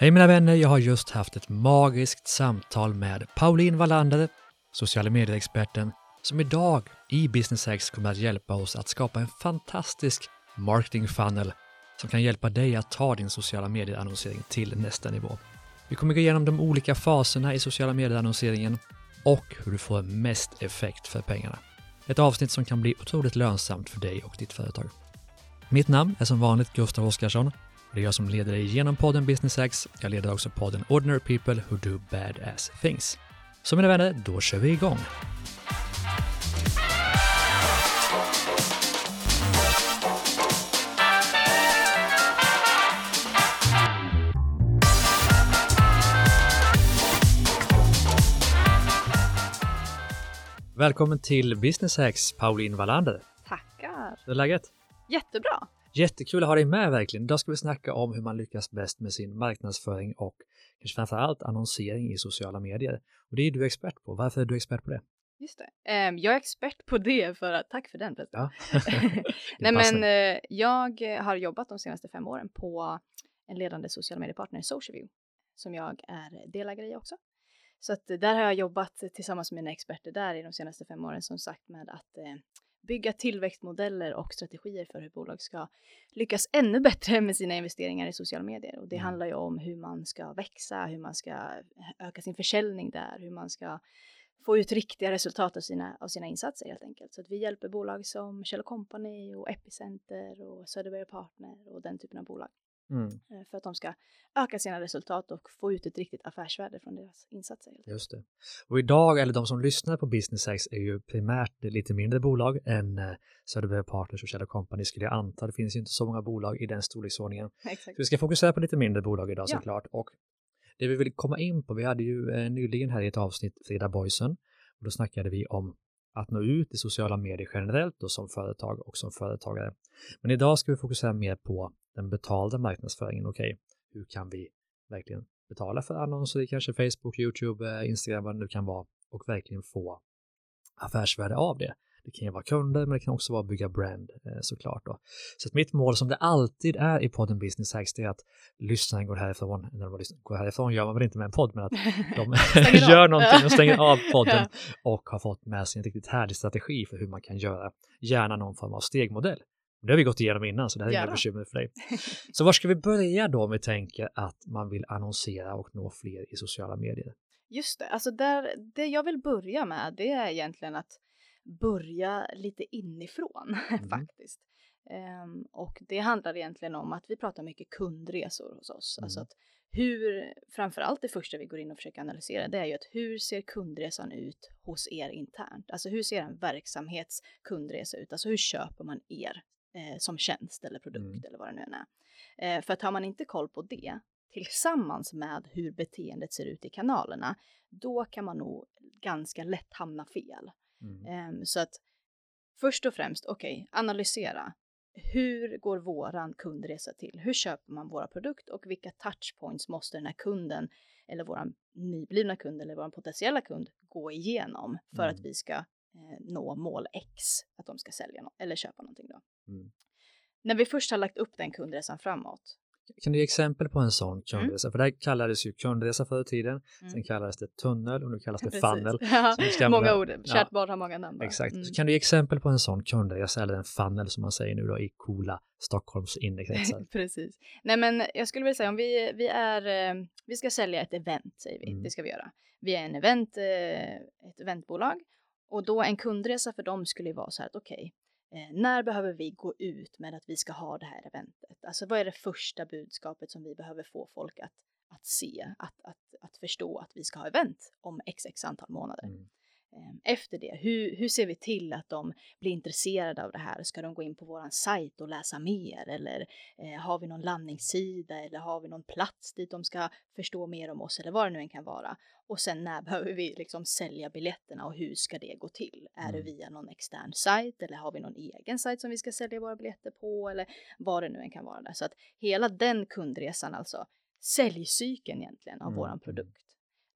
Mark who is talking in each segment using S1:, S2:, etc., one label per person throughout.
S1: Hej mina vänner, jag har just haft ett magiskt samtal med Pauline Wallander, sociala medier-experten, som idag i Business X kommer att hjälpa oss att skapa en fantastisk marketing funnel som kan hjälpa dig att ta din sociala medier-annonsering till nästa nivå. Vi kommer gå igenom de olika faserna i sociala medier-annonseringen och hur du får mest effekt för pengarna. Ett avsnitt som kan bli otroligt lönsamt för dig och ditt företag. Mitt namn är som vanligt Gustav Oskarsson det är jag som leder dig genom podden Business X. Jag leder också podden Ordinary People Who Do Badass Things. Så mina vänner, då kör vi igång! Välkommen till Business X, Pauline Wallander.
S2: Tackar!
S1: Hur är läget?
S2: Jättebra!
S1: Jättekul att ha dig med verkligen. Idag ska vi snacka om hur man lyckas bäst med sin marknadsföring och kanske framför allt annonsering i sociala medier. Och det är du expert på. Varför är du expert på det?
S2: Just det. Um, jag är expert på det för att, tack för den
S1: Ja.
S2: Nej men uh, jag har jobbat de senaste fem åren på en ledande sociala mediepartner, Socialview, som jag är delägare i också. Så att där har jag jobbat tillsammans med mina experter där i de senaste fem åren som sagt med att eh, bygga tillväxtmodeller och strategier för hur bolag ska lyckas ännu bättre med sina investeringar i sociala medier. Och det mm. handlar ju om hur man ska växa, hur man ska öka sin försäljning där, hur man ska få ut riktiga resultat av sina, av sina insatser helt enkelt. Så att vi hjälper bolag som Kjell Company och Epicenter och Söderberg Partner och den typen av bolag. Mm. Eh, för att de ska öka sina resultat och få ut ett riktigt affärsvärde från deras insatser.
S1: Just det. Och idag, eller de som lyssnar på Business X är ju primärt lite mindre bolag än eh, Söderberg Partners och Kjell Company skulle jag anta. Det finns ju inte så många bolag i den storleksordningen.
S2: Exakt. Så
S1: vi ska fokusera på lite mindre bolag idag ja. såklart. Och det vi vill komma in på, vi hade ju eh, nyligen här i ett avsnitt Frida Boysen och då snackade vi om att nå ut i sociala medier generellt och som företag och som företagare. Men idag ska vi fokusera mer på den betalda marknadsföringen. Okej, okay, hur kan vi verkligen betala för annonser i kanske Facebook, YouTube, eh, Instagram, vad det nu kan vara och verkligen få affärsvärde av det. Det kan ju vara kunder, men det kan också vara bygga brand eh, såklart. Då. Så att mitt mål som det alltid är i podden Business Hacks är att lyssnaren går härifrån, när de går härifrån gör man väl inte med en podd, men att de gör någonting och stänger av podden och har fått med sig en riktigt härlig strategi för hur man kan göra, gärna någon form av stegmodell. Det har vi gått igenom innan, så det här är inga bekymmer för dig. Så var ska vi börja då om vi tänker att man vill annonsera och nå fler i sociala medier?
S2: Just det, alltså där, det jag vill börja med det är egentligen att börja lite inifrån mm. faktiskt. Um, och det handlar egentligen om att vi pratar mycket kundresor hos oss. Alltså mm. Alltså att hur, framförallt det första vi går in och försöker analysera, det är ju att hur ser kundresan ut hos er internt? Alltså hur ser en verksamhets kundresa ut? Alltså hur köper man er eh, som tjänst eller produkt mm. eller vad det nu än är? Eh, för att har man inte koll på det tillsammans med hur beteendet ser ut i kanalerna, då kan man nog ganska lätt hamna fel. Mm. Um, så att först och främst, okej, okay, analysera. Hur går våran kundresa till? Hur köper man våra produkter och vilka touchpoints måste den här kunden eller våran nyblivna kund eller våran potentiella kund gå igenom för mm. att vi ska eh, nå mål X, att de ska sälja no eller köpa någonting då. Mm. När vi först har lagt upp den kundresan framåt,
S1: kan du ge exempel på en sån kundresa? Mm. För det här kallades ju kundresa förr i tiden, mm. sen kallades det tunnel och nu kallas det funnel.
S2: Ja, många ord, kärt ja. har många namn.
S1: Exakt. Mm. Så kan du ge exempel på en sån kundresa eller en funnel som man säger nu då i coola Stockholms innekretsar?
S2: Precis. Nej men jag skulle vilja säga om vi, vi är, eh, vi ska sälja ett event säger vi, mm. det ska vi göra. Vi är en event, eh, ett eventbolag och då en kundresa för dem skulle ju vara så här att okej, okay, Eh, när behöver vi gå ut med att vi ska ha det här eventet? Alltså vad är det första budskapet som vi behöver få folk att, att se, att, att, att förstå att vi ska ha event om x, antal månader? Mm. Ehm, efter det, hur, hur ser vi till att de blir intresserade av det här? Ska de gå in på våran sajt och läsa mer? Eller eh, har vi någon landningssida? Eller har vi någon plats dit de ska förstå mer om oss? Eller vad det nu än kan vara. Och sen när behöver vi liksom sälja biljetterna och hur ska det gå till? Är mm. det via någon extern sajt eller har vi någon egen sajt som vi ska sälja våra biljetter på? Eller vad det nu än kan vara. Där. Så att hela den kundresan, alltså säljcykeln egentligen av mm. våran mm. produkt,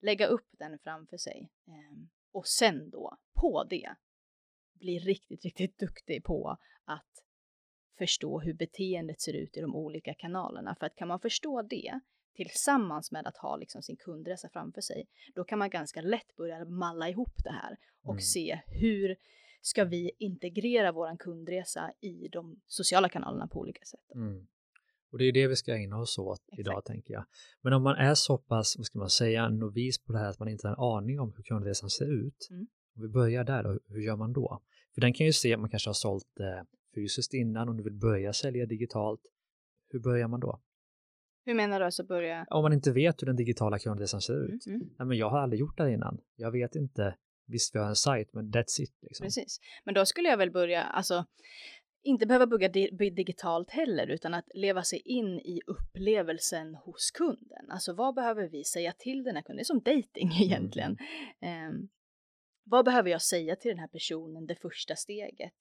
S2: lägga upp den framför sig. Um, och sen då på det bli riktigt, riktigt duktig på att förstå hur beteendet ser ut i de olika kanalerna. För att kan man förstå det tillsammans med att ha liksom sin kundresa framför sig, då kan man ganska lätt börja malla ihop det här och mm. se hur ska vi integrera våran kundresa i de sociala kanalerna på olika sätt.
S1: Mm. Och det är det vi ska ägna oss åt Exakt. idag tänker jag. Men om man är så pass, vad ska man säga, novis på det här att man inte har en aning om hur kundresan ser ut. Mm. Om vi börjar där då, hur gör man då? För den kan ju se, man kanske har sålt eh, fysiskt innan och du vill börja sälja digitalt. Hur börjar man då?
S2: Hur menar du alltså börja?
S1: Om man inte vet hur den digitala kundresan ser ut. Mm. Nej, men jag har aldrig gjort det innan. Jag vet inte. Visst, vi har en sajt, men that's it. Liksom.
S2: Precis. Men då skulle jag väl börja, alltså inte behöva bygga di digitalt heller, utan att leva sig in i upplevelsen hos kunden. Alltså vad behöver vi säga till den här kunden? Det är som dating egentligen. Mm. Um, vad behöver jag säga till den här personen, det första steget,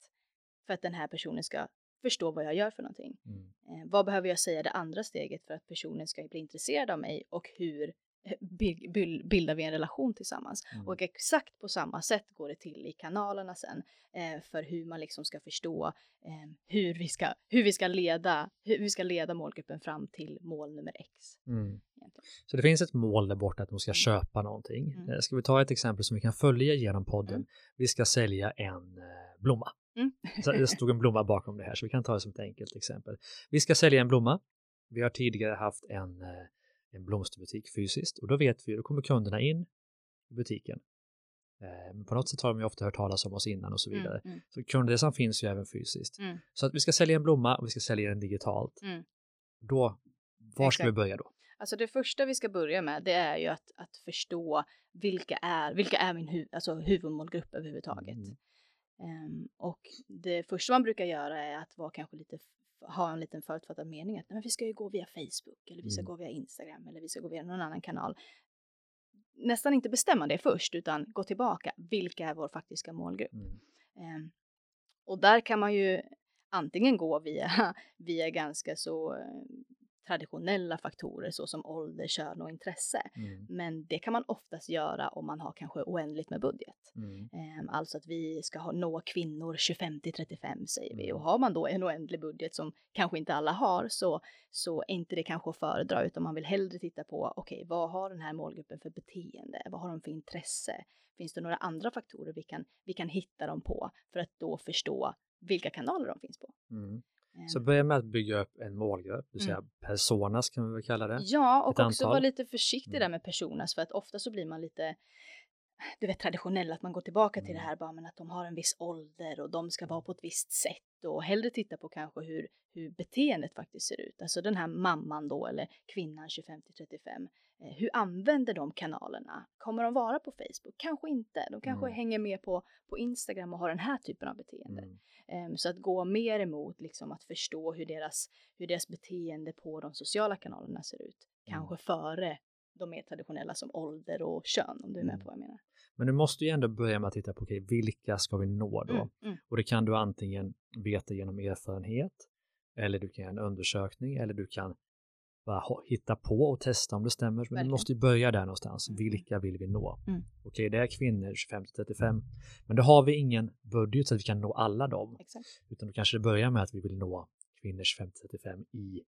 S2: för att den här personen ska förstå vad jag gör för någonting? Mm. Uh, vad behöver jag säga det andra steget för att personen ska bli intresserad av mig och hur bildar vi en relation tillsammans. Mm. Och exakt på samma sätt går det till i kanalerna sen eh, för hur man liksom ska förstå eh, hur, vi ska, hur, vi ska leda, hur vi ska leda målgruppen fram till mål nummer X. Mm.
S1: Så det finns ett mål där borta att de ska mm. köpa någonting. Mm. Eh, ska vi ta ett exempel som vi kan följa genom podden? Mm. Vi ska sälja en eh, blomma. Mm. så det stod en blomma bakom det här så vi kan ta det som ett enkelt exempel. Vi ska sälja en blomma. Vi har tidigare haft en eh, en blomsterbutik fysiskt och då vet vi, då kommer kunderna in i butiken. Eh, på något sätt har de ju ofta hört talas om oss innan och så mm, vidare. Mm, mm. Så kundresan finns ju även fysiskt. Mm. Så att vi ska sälja en blomma och vi ska sälja den digitalt. Mm. Då, var ska vi börja då?
S2: Alltså det första vi ska börja med det är ju att, att förstå vilka är, vilka är min hu alltså huvudmålgrupp överhuvudtaget. Um, och det första man brukar göra är att vara kanske lite ha en liten förutfattad mening att nej, men vi ska ju gå via Facebook eller vi ska mm. gå via Instagram eller vi ska gå via någon annan kanal. Nästan inte bestämma det först utan gå tillbaka. Vilka är vår faktiska målgrupp? Mm. Um, och där kan man ju antingen gå via, via ganska så traditionella faktorer såsom ålder, kön och intresse. Mm. Men det kan man oftast göra om man har kanske oändligt med budget. Mm. Ehm, alltså att vi ska ha, nå kvinnor 25 till 35 säger vi. Och mm. har man då en oändlig budget som kanske inte alla har så, så är inte det kanske att föredra utan man vill hellre titta på okej, okay, vad har den här målgruppen för beteende? Vad har de för intresse? Finns det några andra faktorer vi kan, vi kan hitta dem på för att då förstå vilka kanaler de finns på? Mm.
S1: Så börja med att bygga upp en målgrupp, det vill säga mm. personas kan vi väl kalla det.
S2: Ja, och också vara lite försiktig mm. där med personas för att ofta så blir man lite du vet traditionell, att man går tillbaka till det mm. här bara men att de har en viss ålder och de ska vara på ett visst sätt och hellre titta på kanske hur, hur beteendet faktiskt ser ut. Alltså den här mamman då eller kvinnan 25 till 35. Eh, hur använder de kanalerna? Kommer de vara på Facebook? Kanske inte. De kanske mm. hänger med på, på Instagram och har den här typen av beteende. Mm. Um, så att gå mer emot liksom att förstå hur deras, hur deras beteende på de sociala kanalerna ser ut. Mm. Kanske före de mer traditionella som ålder och kön om du är med mm. på vad jag menar.
S1: Men du måste ju ändå börja med att titta på okay, vilka ska vi nå då? Mm, mm. Och det kan du antingen veta genom erfarenhet eller du kan göra en undersökning eller du kan bara hitta på och testa om det stämmer. Men Verkligen. du måste ju börja där någonstans. Mm. Vilka vill vi nå? Mm. Okej, okay, det är kvinnor 25 35, men då har vi ingen budget så att vi kan nå alla dem. Exakt. Utan då kanske det börjar med att vi vill nå kvinnor 25 35 i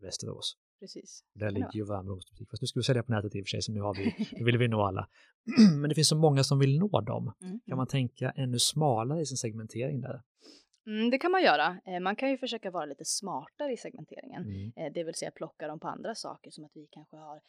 S1: Västerås.
S2: Precis.
S1: Där ligger ju vår blomsterbutik. Fast nu ska vi sälja på nätet i och för sig, så nu, har vi, nu vill vi nå alla. Men det finns så många som vill nå dem. Mm. Kan man tänka ännu smalare i sin segmentering där?
S2: Mm, det kan man göra. Eh, man kan ju försöka vara lite smartare i segmenteringen, mm. eh, det vill säga plocka dem på andra saker som att vi kanske har,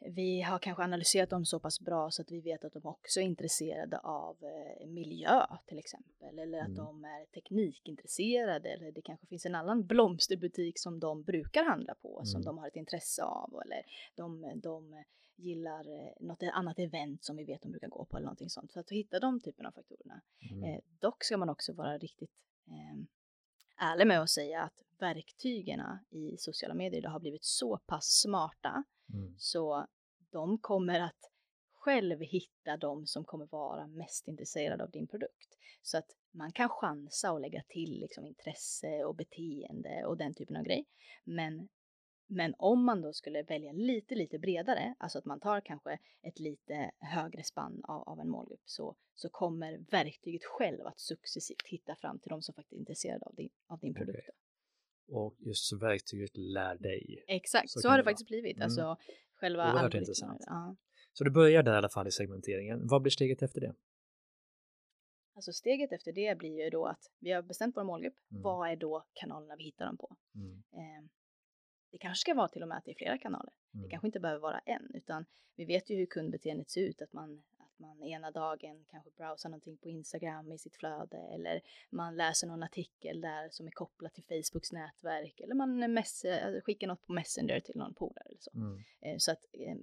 S2: vi har kanske analyserat dem så pass bra så att vi vet att de också är intresserade av eh, miljö till exempel, eller att mm. de är teknikintresserade, eller det kanske finns en annan blomsterbutik som de brukar handla på, som mm. de har ett intresse av, eller de, de gillar något annat event som vi vet de brukar gå på eller någonting sånt. Så att hitta de typerna av faktorerna. Mm. Eh, dock ska man också vara riktigt ärlig med att säga att verktygen i sociala medier idag har blivit så pass smarta mm. så de kommer att själv hitta de som kommer vara mest intresserade av din produkt. Så att man kan chansa och lägga till liksom intresse och beteende och den typen av grej. Men men om man då skulle välja lite, lite bredare, alltså att man tar kanske ett lite högre spann av, av en målgrupp, så, så kommer verktyget själv att successivt hitta fram till de som faktiskt är intresserade av din, av din produkt. Okay.
S1: Och just verktyget lär dig.
S2: Exakt, så,
S1: Så
S2: har det
S1: det
S2: faktiskt blivit.
S1: Mm.
S2: Alltså själva
S1: Oerhört intressant.
S2: Ja.
S1: Så du börjar där i alla fall i segmenteringen. Vad blir steget efter det?
S2: Alltså steget efter det blir ju då att vi har bestämt vår målgrupp.
S1: Mm.
S2: Vad är då kanalerna vi hittar dem på?
S1: Mm.
S2: Eh, det kanske ska vara till och med att det är flera kanaler. Det
S1: Mm.
S2: kanske inte behöver vara en, utan vi vet ju hur kundbeteendet ser ut. Att man, att man ena dagen kanske browsar någonting på Instagram i sitt flöde eller man läser någon artikel där som är kopplad till Facebooks nätverk eller man mess, eh, skickar något på Messenger till någon polare eller så.
S1: Mm.
S2: Eh, så att eh,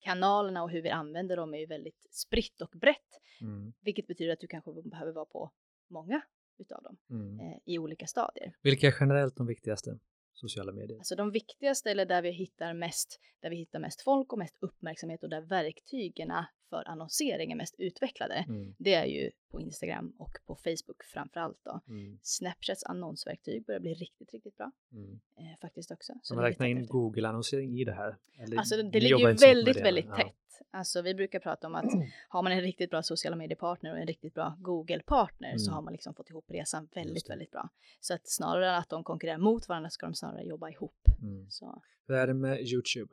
S2: kanalerna och hur vi använder dem är ju väldigt spritt och brett,
S1: Mm.
S2: vilket betyder att du kanske behöver vara på många utav dem
S1: Mm.
S2: eh, i olika stadier.
S1: Vilka är generellt de viktigaste sociala medier?
S2: Alltså de viktigaste eller där vi hittar mest, där vi hittar mest folk och mest uppmärksamhet och där verktygen för annonsering är mest utvecklade.
S1: Mm.
S2: Det är ju på Instagram och på Facebook framför allt då.
S1: Mm.
S2: Snapchats annonsverktyg börjar bli riktigt, riktigt bra
S1: Mm.
S2: eh, faktiskt också.
S1: Så man räknar in. Google-annonsering i det här? Eller
S2: Alltså det, ligger ju
S1: så
S2: väldigt, väldigt
S1: ja.
S2: tätt. Alltså vi brukar prata om att har man en riktigt bra sociala mediepartner och en riktigt bra Google-partner så
S1: Mm.
S2: har man liksom fått ihop resan väldigt, väldigt bra. Så att snarare än att de konkurrerar mot varandra ska de snarare jobba ihop.
S1: Mm.
S2: Så.
S1: Hur är det med YouTube?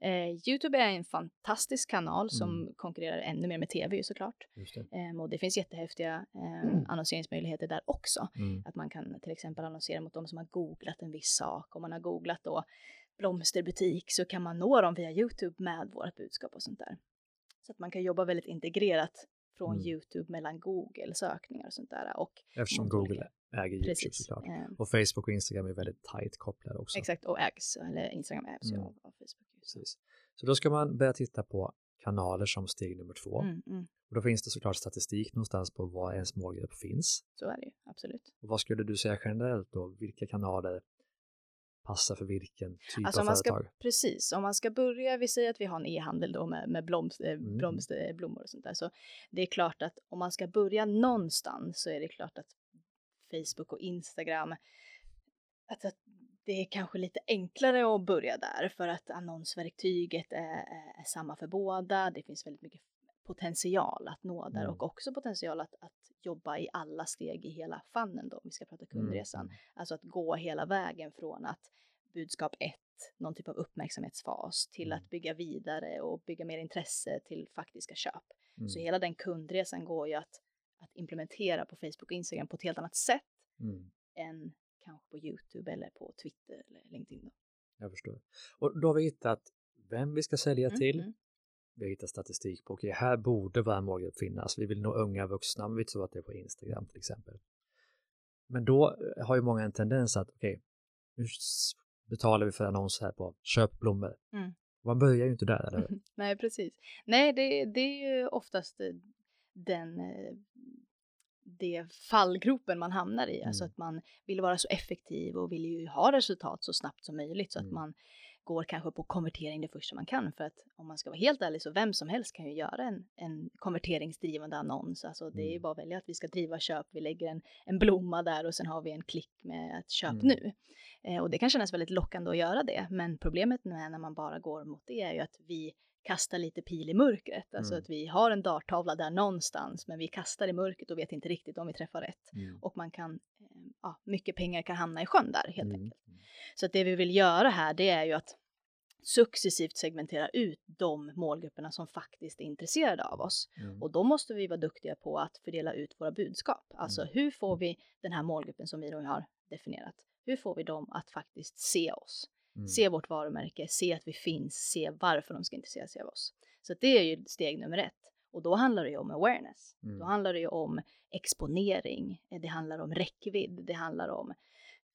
S2: Eh, Youtube är en fantastisk kanal som
S1: Mm.
S2: konkurrerar ännu mer med tv såklart.
S1: Det.
S2: Eh, och det finns jättehäftiga eh, annonseringsmöjligheter där också.
S1: Mm.
S2: Att man kan till exempel annonsera mot de som har googlat en viss sak. Om man har googlat då blomsterbutik så kan man nå dem via Youtube med vårt budskap och sånt där. Så att man kan jobba väldigt integrerat från
S1: Mm.
S2: Youtube mellan Google-sökningar och sånt där. Och
S1: Eftersom Google äger YouTube
S2: precis.
S1: såklart.
S2: Eh,
S1: Och Facebook och Instagram är väldigt tajt kopplade också.
S2: exakt, och ägs, eller Instagram ägs
S1: Mm.
S2: av, Facebook. Så.
S1: Precis. Så då ska man börja titta på kanaler som steg nummer två.
S2: Mm, mm,
S1: Och då finns det såklart statistik någonstans på var ens målgrupp finns.
S2: så är det ju, absolut.
S1: Och vad skulle du säga generellt då? Vilka kanaler passar för vilken typ
S2: Alltså
S1: av
S2: man ska,
S1: företag?
S2: precis, om man ska börja, vi säger att vi har en e-handel då med, med blomster, eh,
S1: Mm.
S2: blomster, blommor och sånt där, så det är klart att om man ska börja någonstans så är det klart att Facebook och Instagram, att, att det är kanske lite enklare att börja där för att annonsverktyget är, är samma för båda. Det finns väldigt mycket potential att nå där
S1: Mm.
S2: och också potential att, att jobba i alla steg i hela funneln då, om vi ska prata kundresan.
S1: Mm.
S2: Alltså att gå hela vägen från att budskap 1, någon typ av uppmärksamhetsfas, till
S1: Mm.
S2: att bygga vidare och bygga mer intresse till faktiska köp.
S1: Mm.
S2: Så hela den kundresan går ju att, att implementera på Facebook och Instagram på ett helt annat sätt
S1: Mm.
S2: än kanske på YouTube eller på Twitter eller LinkedIn. Då.
S1: Jag förstår. Och då har vi hittat vem vi ska sälja
S2: Mm,
S1: till. Vi har hittat statistik på, okej, här borde vår målgrupp finnas. Vi vill nå unga vuxna, men vi tror att det är på Instagram till exempel. Men då eh, har ju många en tendens att, okej, nu s- betalar vi för annons här på köp blommor.
S2: Mm.
S1: Man börjar ju inte där, eller hur?
S2: Nej, precis. Nej, det, det är ju oftast eh, den eh, det fallgropen man hamnar i, alltså
S1: Mm.
S2: att man vill vara så effektiv och vill ju ha resultat så snabbt som möjligt så att
S1: Mm.
S2: man går kanske på konvertering det första man kan för att om man ska vara helt ärlig så vem som helst kan ju göra en, en konverteringsdrivande annons. Alltså det är ju
S1: Mm.
S2: bara att välja att vi ska driva köp, vi lägger en, en blomma där och sen har vi en klick med att köp
S1: Mm.
S2: nu. Eh, och det kan kännas väldigt lockande att göra det, men problemet med när man bara går mot det är ju att vi kastar lite pil i mörkret. Alltså
S1: Mm.
S2: att vi har en darttavla där någonstans, men vi kastar i mörkret och vet inte riktigt om vi träffar rätt.
S1: Mm.
S2: Och man kan, eh, ja, mycket pengar kan hamna i sjön där helt
S1: Mm.
S2: enkelt. Så att det vi vill göra här, det är ju att successivt segmentera ut de målgrupperna som faktiskt är intresserade av oss.
S1: Mm.
S2: Och då måste vi vara duktiga på att fördela ut våra budskap. Alltså
S1: Mm.
S2: hur får vi den här målgruppen som vi då har definierat, hur får vi dem att faktiskt se oss?
S1: Mm.
S2: Se vårt varumärke, se att vi finns, se varför de ska intressera sig av oss. Så det är ju steg nummer ett. Och då handlar det ju om awareness.
S1: Mm.
S2: Då handlar det ju om exponering, eh, det handlar om räckvidd, det handlar om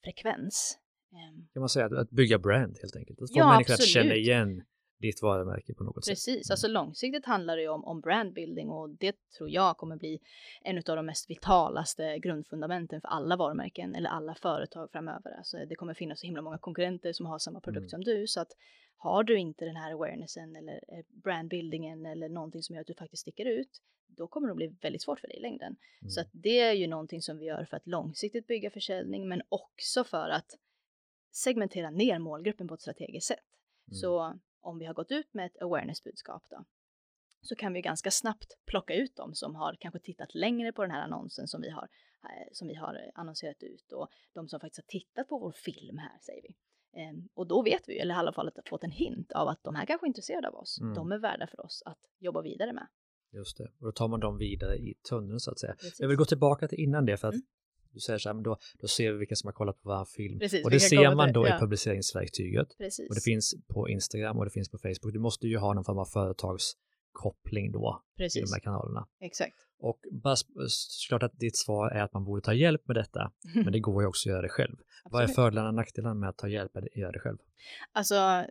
S2: frekvens. Ehm,
S1: Kan man säga att, att bygga brand helt enkelt? Att få
S2: Ja,
S1: människor att känna
S2: absolut.
S1: igen ditt varumärke på något sätt.
S2: Precis,
S1: Mm.
S2: alltså långsiktigt handlar det ju om, om brandbuilding och det tror jag kommer bli en av de mest vitalaste grundfundamenten för alla varumärken eller alla företag framöver. Alltså det kommer finnas så himla många konkurrenter som har samma produkt
S1: Mm.
S2: som du så att har du inte den här awarenessen eller eh, brandbuildingen eller någonting som gör att du faktiskt sticker ut, då kommer det bli väldigt svårt för dig i längden.
S1: Mm.
S2: Så att det är ju någonting som vi gör för att långsiktigt bygga försäljning men också för att segmentera ner målgruppen på ett strategiskt sätt.
S1: Mm.
S2: Så om vi har gått ut med ett awareness-budskap då, så kan vi ganska snabbt plocka ut dem som har kanske tittat längre på den här annonsen som vi har, eh, som vi har annonserat ut och de som faktiskt har tittat på vår film här säger vi. Ehm, och då vet vi, eller i alla fall fått en hint av att de här kanske är intresserade av oss. Mm. De är värda för oss att jobba vidare med.
S1: Just det, och då tar man dem vidare i tunneln så att säga. Precis. Jag vill gå tillbaka till innan det för att mm. Du säger så här, men då, då ser vi vilka som har kollat på vår film. Precis, och det ser man då ja. i publiceringsverktyget. Precis. Och det finns på Instagram och det finns på Facebook. Du måste ju ha någon form av företagskoppling då Precis. i de här kanalerna.
S2: Exakt.
S1: Och bara såklart att ditt svar är att man borde ta hjälp med detta, men det går ju också att göra det själv. Vad är fördelarna och nackdelarna med att ta hjälp med att göra det själv?
S2: Alltså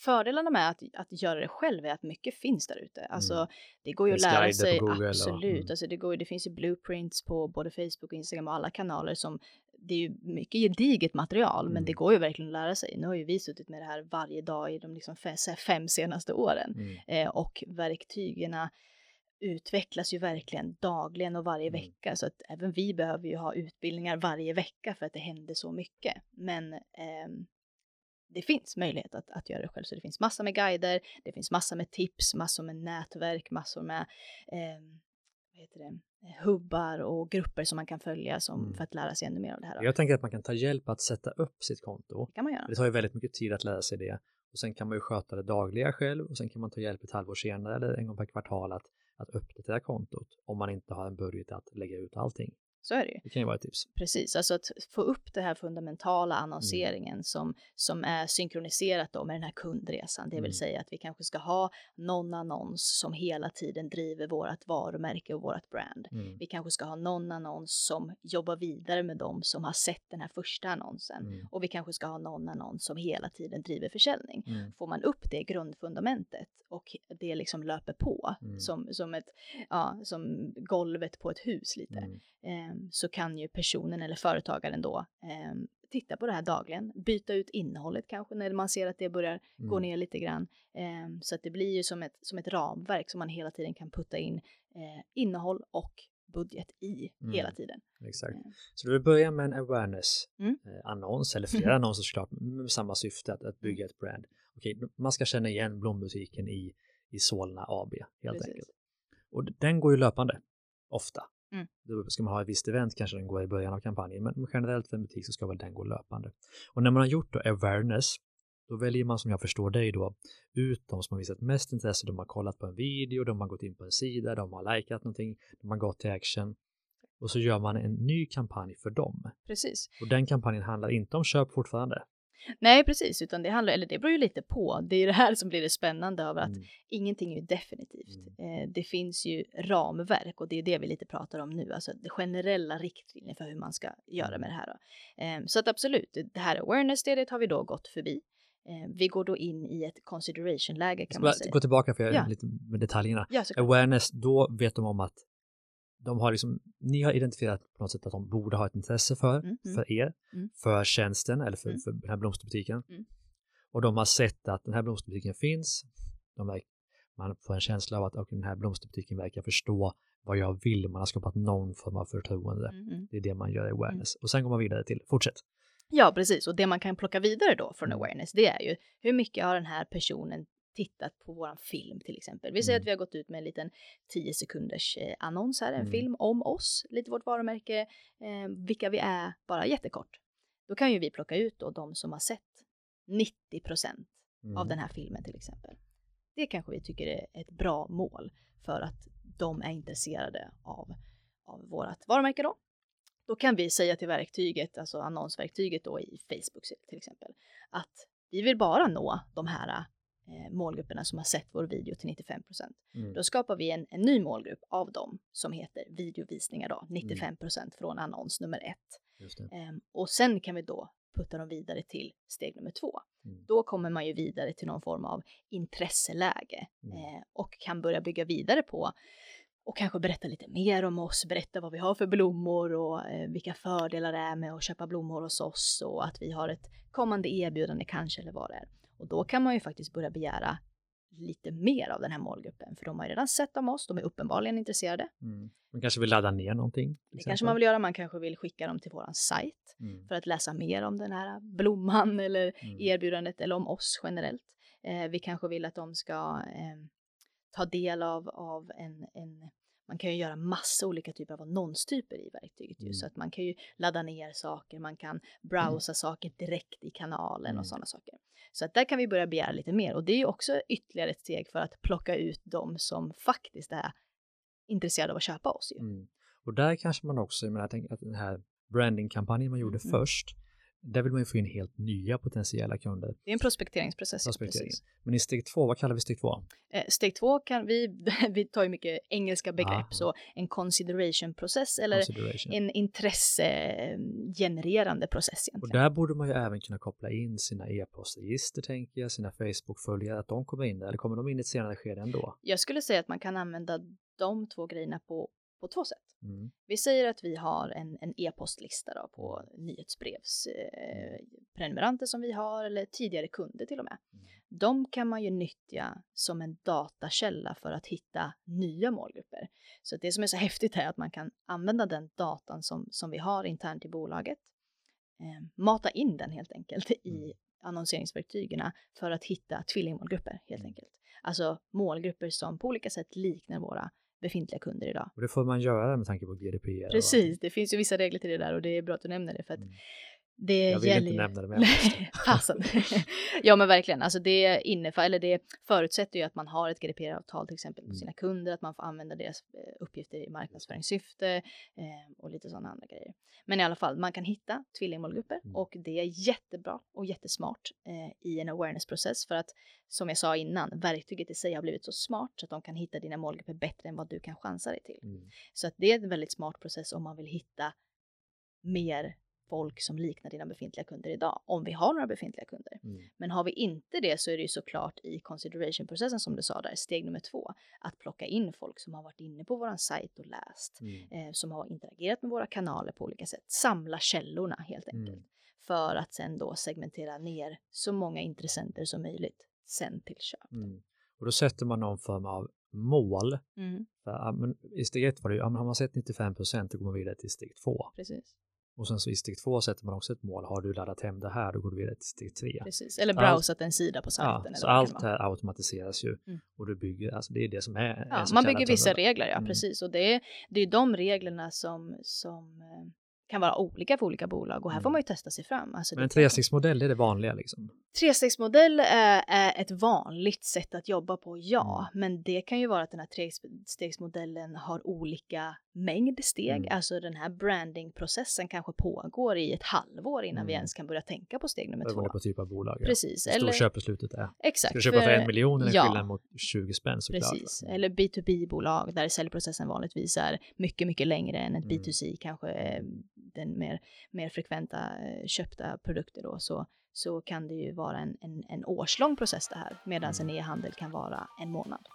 S2: fördelarna med att, att göra det själv är att mycket finns där ute. Alltså mm. det går ju att lära sig, absolut. Och, mm. Alltså det, går, det finns ju blueprints på både Facebook och Instagram och alla kanaler som det är ju mycket gediget material, mm. men det mm. går ju verkligen att lära sig. Nu har ju vi suttit med det här varje dag i de liksom fem senaste åren mm. eh, och verktygen utvecklas ju verkligen dagligen och varje mm. vecka så att även vi behöver ju ha utbildningar varje vecka för att det händer så mycket. Men eh, det finns möjlighet att, att göra det själv så det finns massor med guider, det finns massor med tips, massor med nätverk, massor med eh, vad heter det, hubbar och grupper som man kan följa som, mm. för att lära sig ännu mer av det här.
S1: Jag tänker att man kan ta hjälp att sätta upp sitt konto.
S2: Det kan man göra.
S1: Det tar ju väldigt mycket tid att lära sig det och sen kan man ju sköta det dagliga själv och sen kan man ta hjälp ett halvår senare eller en gång per kvartal att att uppdatera kontot om man inte har en budget att lägga ut allting.
S2: Så är det ju.
S1: Det kan ju vara ett tips.
S2: Precis, alltså att få upp det här fundamentala annonseringen mm. som, som är synkroniserat då med den här kundresan. Det vill mm. säga att vi kanske ska ha någon annons som hela tiden driver vårt varumärke och vårt brand. Mm. Vi kanske ska ha någon annons som jobbar vidare med dem som har sett den här första annonsen. Mm. Och vi kanske ska ha någon annons som hela tiden driver försäljning. Mm. Får man upp det grundfundamentet och det liksom löper på mm. som, som, ett, ja, som golvet på ett hus lite eh, så kan ju personen eller företagaren då eh, titta på det här dagligen, byta ut innehållet kanske när man ser att det börjar mm. gå ner lite grann. Eh, så att det blir ju som ett, som ett ramverk som man hela tiden kan putta in eh, innehåll och budget i mm. hela tiden.
S1: Exakt. Eh. Så du vill börja med en awareness-annons, mm. eller flera annonser såklart, med samma syfte att, att bygga ett brand. Okej, man ska känna igen blombutiken i, i Solna AB helt Precis. enkelt. Och den går ju löpande, ofta. Mm. Då ska man ha ett visst event kanske den går i början av kampanjen, men generellt för en butik så ska väl den gå löpande. Och när man har gjort då awareness, då väljer man som jag förstår dig då ut de som har visat mest intresse, de har kollat på en video, de har gått in på en sida, de har likat någonting, de har gått till action och så gör man en ny kampanj för dem.
S2: Precis.
S1: Och den kampanjen handlar inte om köp fortfarande.
S2: Nej, precis, utan det handlar, eller det beror ju lite på. Det är det här som blir det spännande av att mm. ingenting är ju definitivt. Mm. Eh, det finns ju ramverk och det är det vi lite pratar om nu, alltså det generella riktlinjer för hur man ska göra med det här. Eh, så att absolut, det här awareness-stedet har vi då gått förbi. Eh, vi går då in i ett consideration-läge kan man säga.
S1: Gå tillbaka för jag ja. lite med detaljerna. Ja, awareness, då vet de om att de har liksom, ni har identifierat på något sätt att de borde ha ett intresse för, mm, mm. för er, mm. för tjänsten eller för, mm. för den här blomsterbutiken. Mm. Och de har sett att den här blomsterbutiken finns. De verkar, man får en känsla av att okay, den här blomsterbutiken verkar förstå vad jag vill. Man har skapat någon form av förtroende. Mm, det är det man gör i awareness. Och sen går man vidare till, fortsätt.
S2: Ja, precis. Och det man kan plocka vidare då från awareness, det är ju hur mycket har den här personen tittat på våran film till exempel. Vi säger mm. att vi har gått ut med en liten 10 sekunders eh, annons här, en mm. film om oss, lite vårt varumärke, eh, vilka vi är, bara jättekort. Då kan ju vi plocka ut då de som har sett 90 procent mm. av den här filmen till exempel. Det kanske vi tycker är ett bra mål för att de är intresserade av, av vårt varumärke då. Då kan vi säga till verktyget, alltså annonsverktyget då i Facebook till exempel, att vi vill bara nå de här målgrupperna som har sett vår video till 95 procent. Mm. Då skapar vi en, en, ny målgrupp av dem som heter videovisningar då, 95 procent mm. från annons nummer ett. Eh, och sen kan vi då putta dem vidare till steg nummer två. Mm. Då kommer man ju vidare till någon form av intresseläge mm. eh, och kan börja bygga vidare på och kanske berätta lite mer om oss, berätta vad vi har för blommor och eh, vilka fördelar det är med att köpa blommor hos oss och att vi har ett kommande erbjudande kanske eller vad det är. Och då kan man ju faktiskt börja begära lite mer av den här målgruppen, för de har ju redan sett om oss, de är uppenbarligen intresserade.
S1: Mm. Man kanske vill ladda ner någonting?
S2: Det kanske man vill göra, man kanske vill skicka dem till våran sajt mm. för att läsa mer om den här blomman eller mm. erbjudandet eller om oss generellt. Eh, vi kanske vill att de ska eh, ta del av, av en, en man kan ju göra massa olika typer av annonstyper i verktyget mm. så att man kan ju ladda ner saker, man kan browsa mm. saker direkt i kanalen mm. och sådana saker. Så att där kan vi börja begära lite mer och det är ju också ytterligare ett steg för att plocka ut de som faktiskt är intresserade av att köpa oss. Ju. Mm.
S1: Och där kanske man också, jag menar, jag tänker att den här brandingkampanjen man gjorde mm. först, där vill man ju få in helt nya potentiella kunder.
S2: Det är en prospekteringsprocess.
S1: Prospektering. Men i steg två, vad kallar vi steg två?
S2: Eh, steg två kan vi, vi tar ju mycket engelska begrepp, Aha. så en consideration process eller consideration. en intressegenererande process. Egentligen.
S1: Och där borde man ju även kunna koppla in sina e-postregister, tänker jag, sina Facebook-följare, att de kommer in där, eller kommer de in i ett senare skede ändå?
S2: Jag skulle säga att man kan använda de två grejerna på på två sätt. Mm. Vi säger att vi har en, en e-postlista på nyhetsbrevsprenumeranter eh, som vi har eller tidigare kunder till och med. Mm. De kan man ju nyttja som en datakälla för att hitta nya målgrupper. Så det som är så häftigt är att man kan använda den datan som, som vi har internt i bolaget, eh, mata in den helt enkelt i mm. annonseringsverktygen för att hitta tvillingmålgrupper helt mm. enkelt. Alltså målgrupper som på olika sätt liknar våra befintliga kunder idag.
S1: Och det får man göra med tanke på GDPR.
S2: Precis, det finns ju vissa regler till det där och det är bra att du nämner det för att mm.
S1: Det jag vill gäller inte nämna det men
S2: Fasen. ja men verkligen, alltså det innefattar, eller det förutsätter ju att man har ett GDPR-avtal till exempel med mm. sina kunder, att man får använda deras eh, uppgifter i marknadsföringssyfte eh, och lite sådana andra grejer. Men i alla fall, man kan hitta tvillingmålgrupper mm. och det är jättebra och jättesmart eh, i en awareness-process för att som jag sa innan, verktyget i sig har blivit så smart så att de kan hitta dina målgrupper bättre än vad du kan chansa dig till. Mm. Så att det är en väldigt smart process om man vill hitta mer folk som liknar dina befintliga kunder idag, om vi har några befintliga kunder. Mm. Men har vi inte det så är det ju såklart i consideration-processen som du sa där, steg nummer två, att plocka in folk som har varit inne på våran sajt och läst, mm. eh, som har interagerat med våra kanaler på olika sätt, samla källorna helt enkelt, mm. för att sen då segmentera ner så många intressenter som möjligt sen till köp. Mm.
S1: Och då sätter man någon form av mål. Mm. För, I steg ett var det ju, har man sett 95 procent, då går man vidare till steg två.
S2: Precis.
S1: Och sen så i steg två sätter man också ett mål. Har du laddat hem det här, då går du vidare till steg tre.
S2: Precis, eller browsat allt, en sida på sajten.
S1: Ja, så allt här automatiseras ju. Mm. Och du bygger, alltså det är det som är.
S2: Ja, man bygger vissa regler, ja mm. precis. Och det är, det är de reglerna som, som eh, kan vara olika för olika bolag och här mm. får man ju testa sig fram. Alltså
S1: Men en trestegsmodell är det vanliga liksom?
S2: Trestegsmodell är, är ett vanligt sätt att jobba på, ja, mm. men det kan ju vara att den här trestegsmodellen har olika mängd steg, mm. alltså den här brandingprocessen kanske pågår i ett halvår innan mm. vi ens kan börja tänka på steg nummer två.
S1: Vad på typ av bolag.
S2: Ja. Precis.
S1: Hur eller... köpbeslutet är.
S2: Exakt.
S1: Ska du köpa för, en miljon eller ja. skillnad mot 20 spänn såklart.
S2: Precis. Eller B2B-bolag där säljprocessen vanligtvis är mycket, mycket längre än ett mm. B2C, kanske eh, den mer, mer frekventa eh, köpta produkter då, så, så kan det ju vara en, en, en årslång process det här, medan en mm. e-handel kan vara en månad.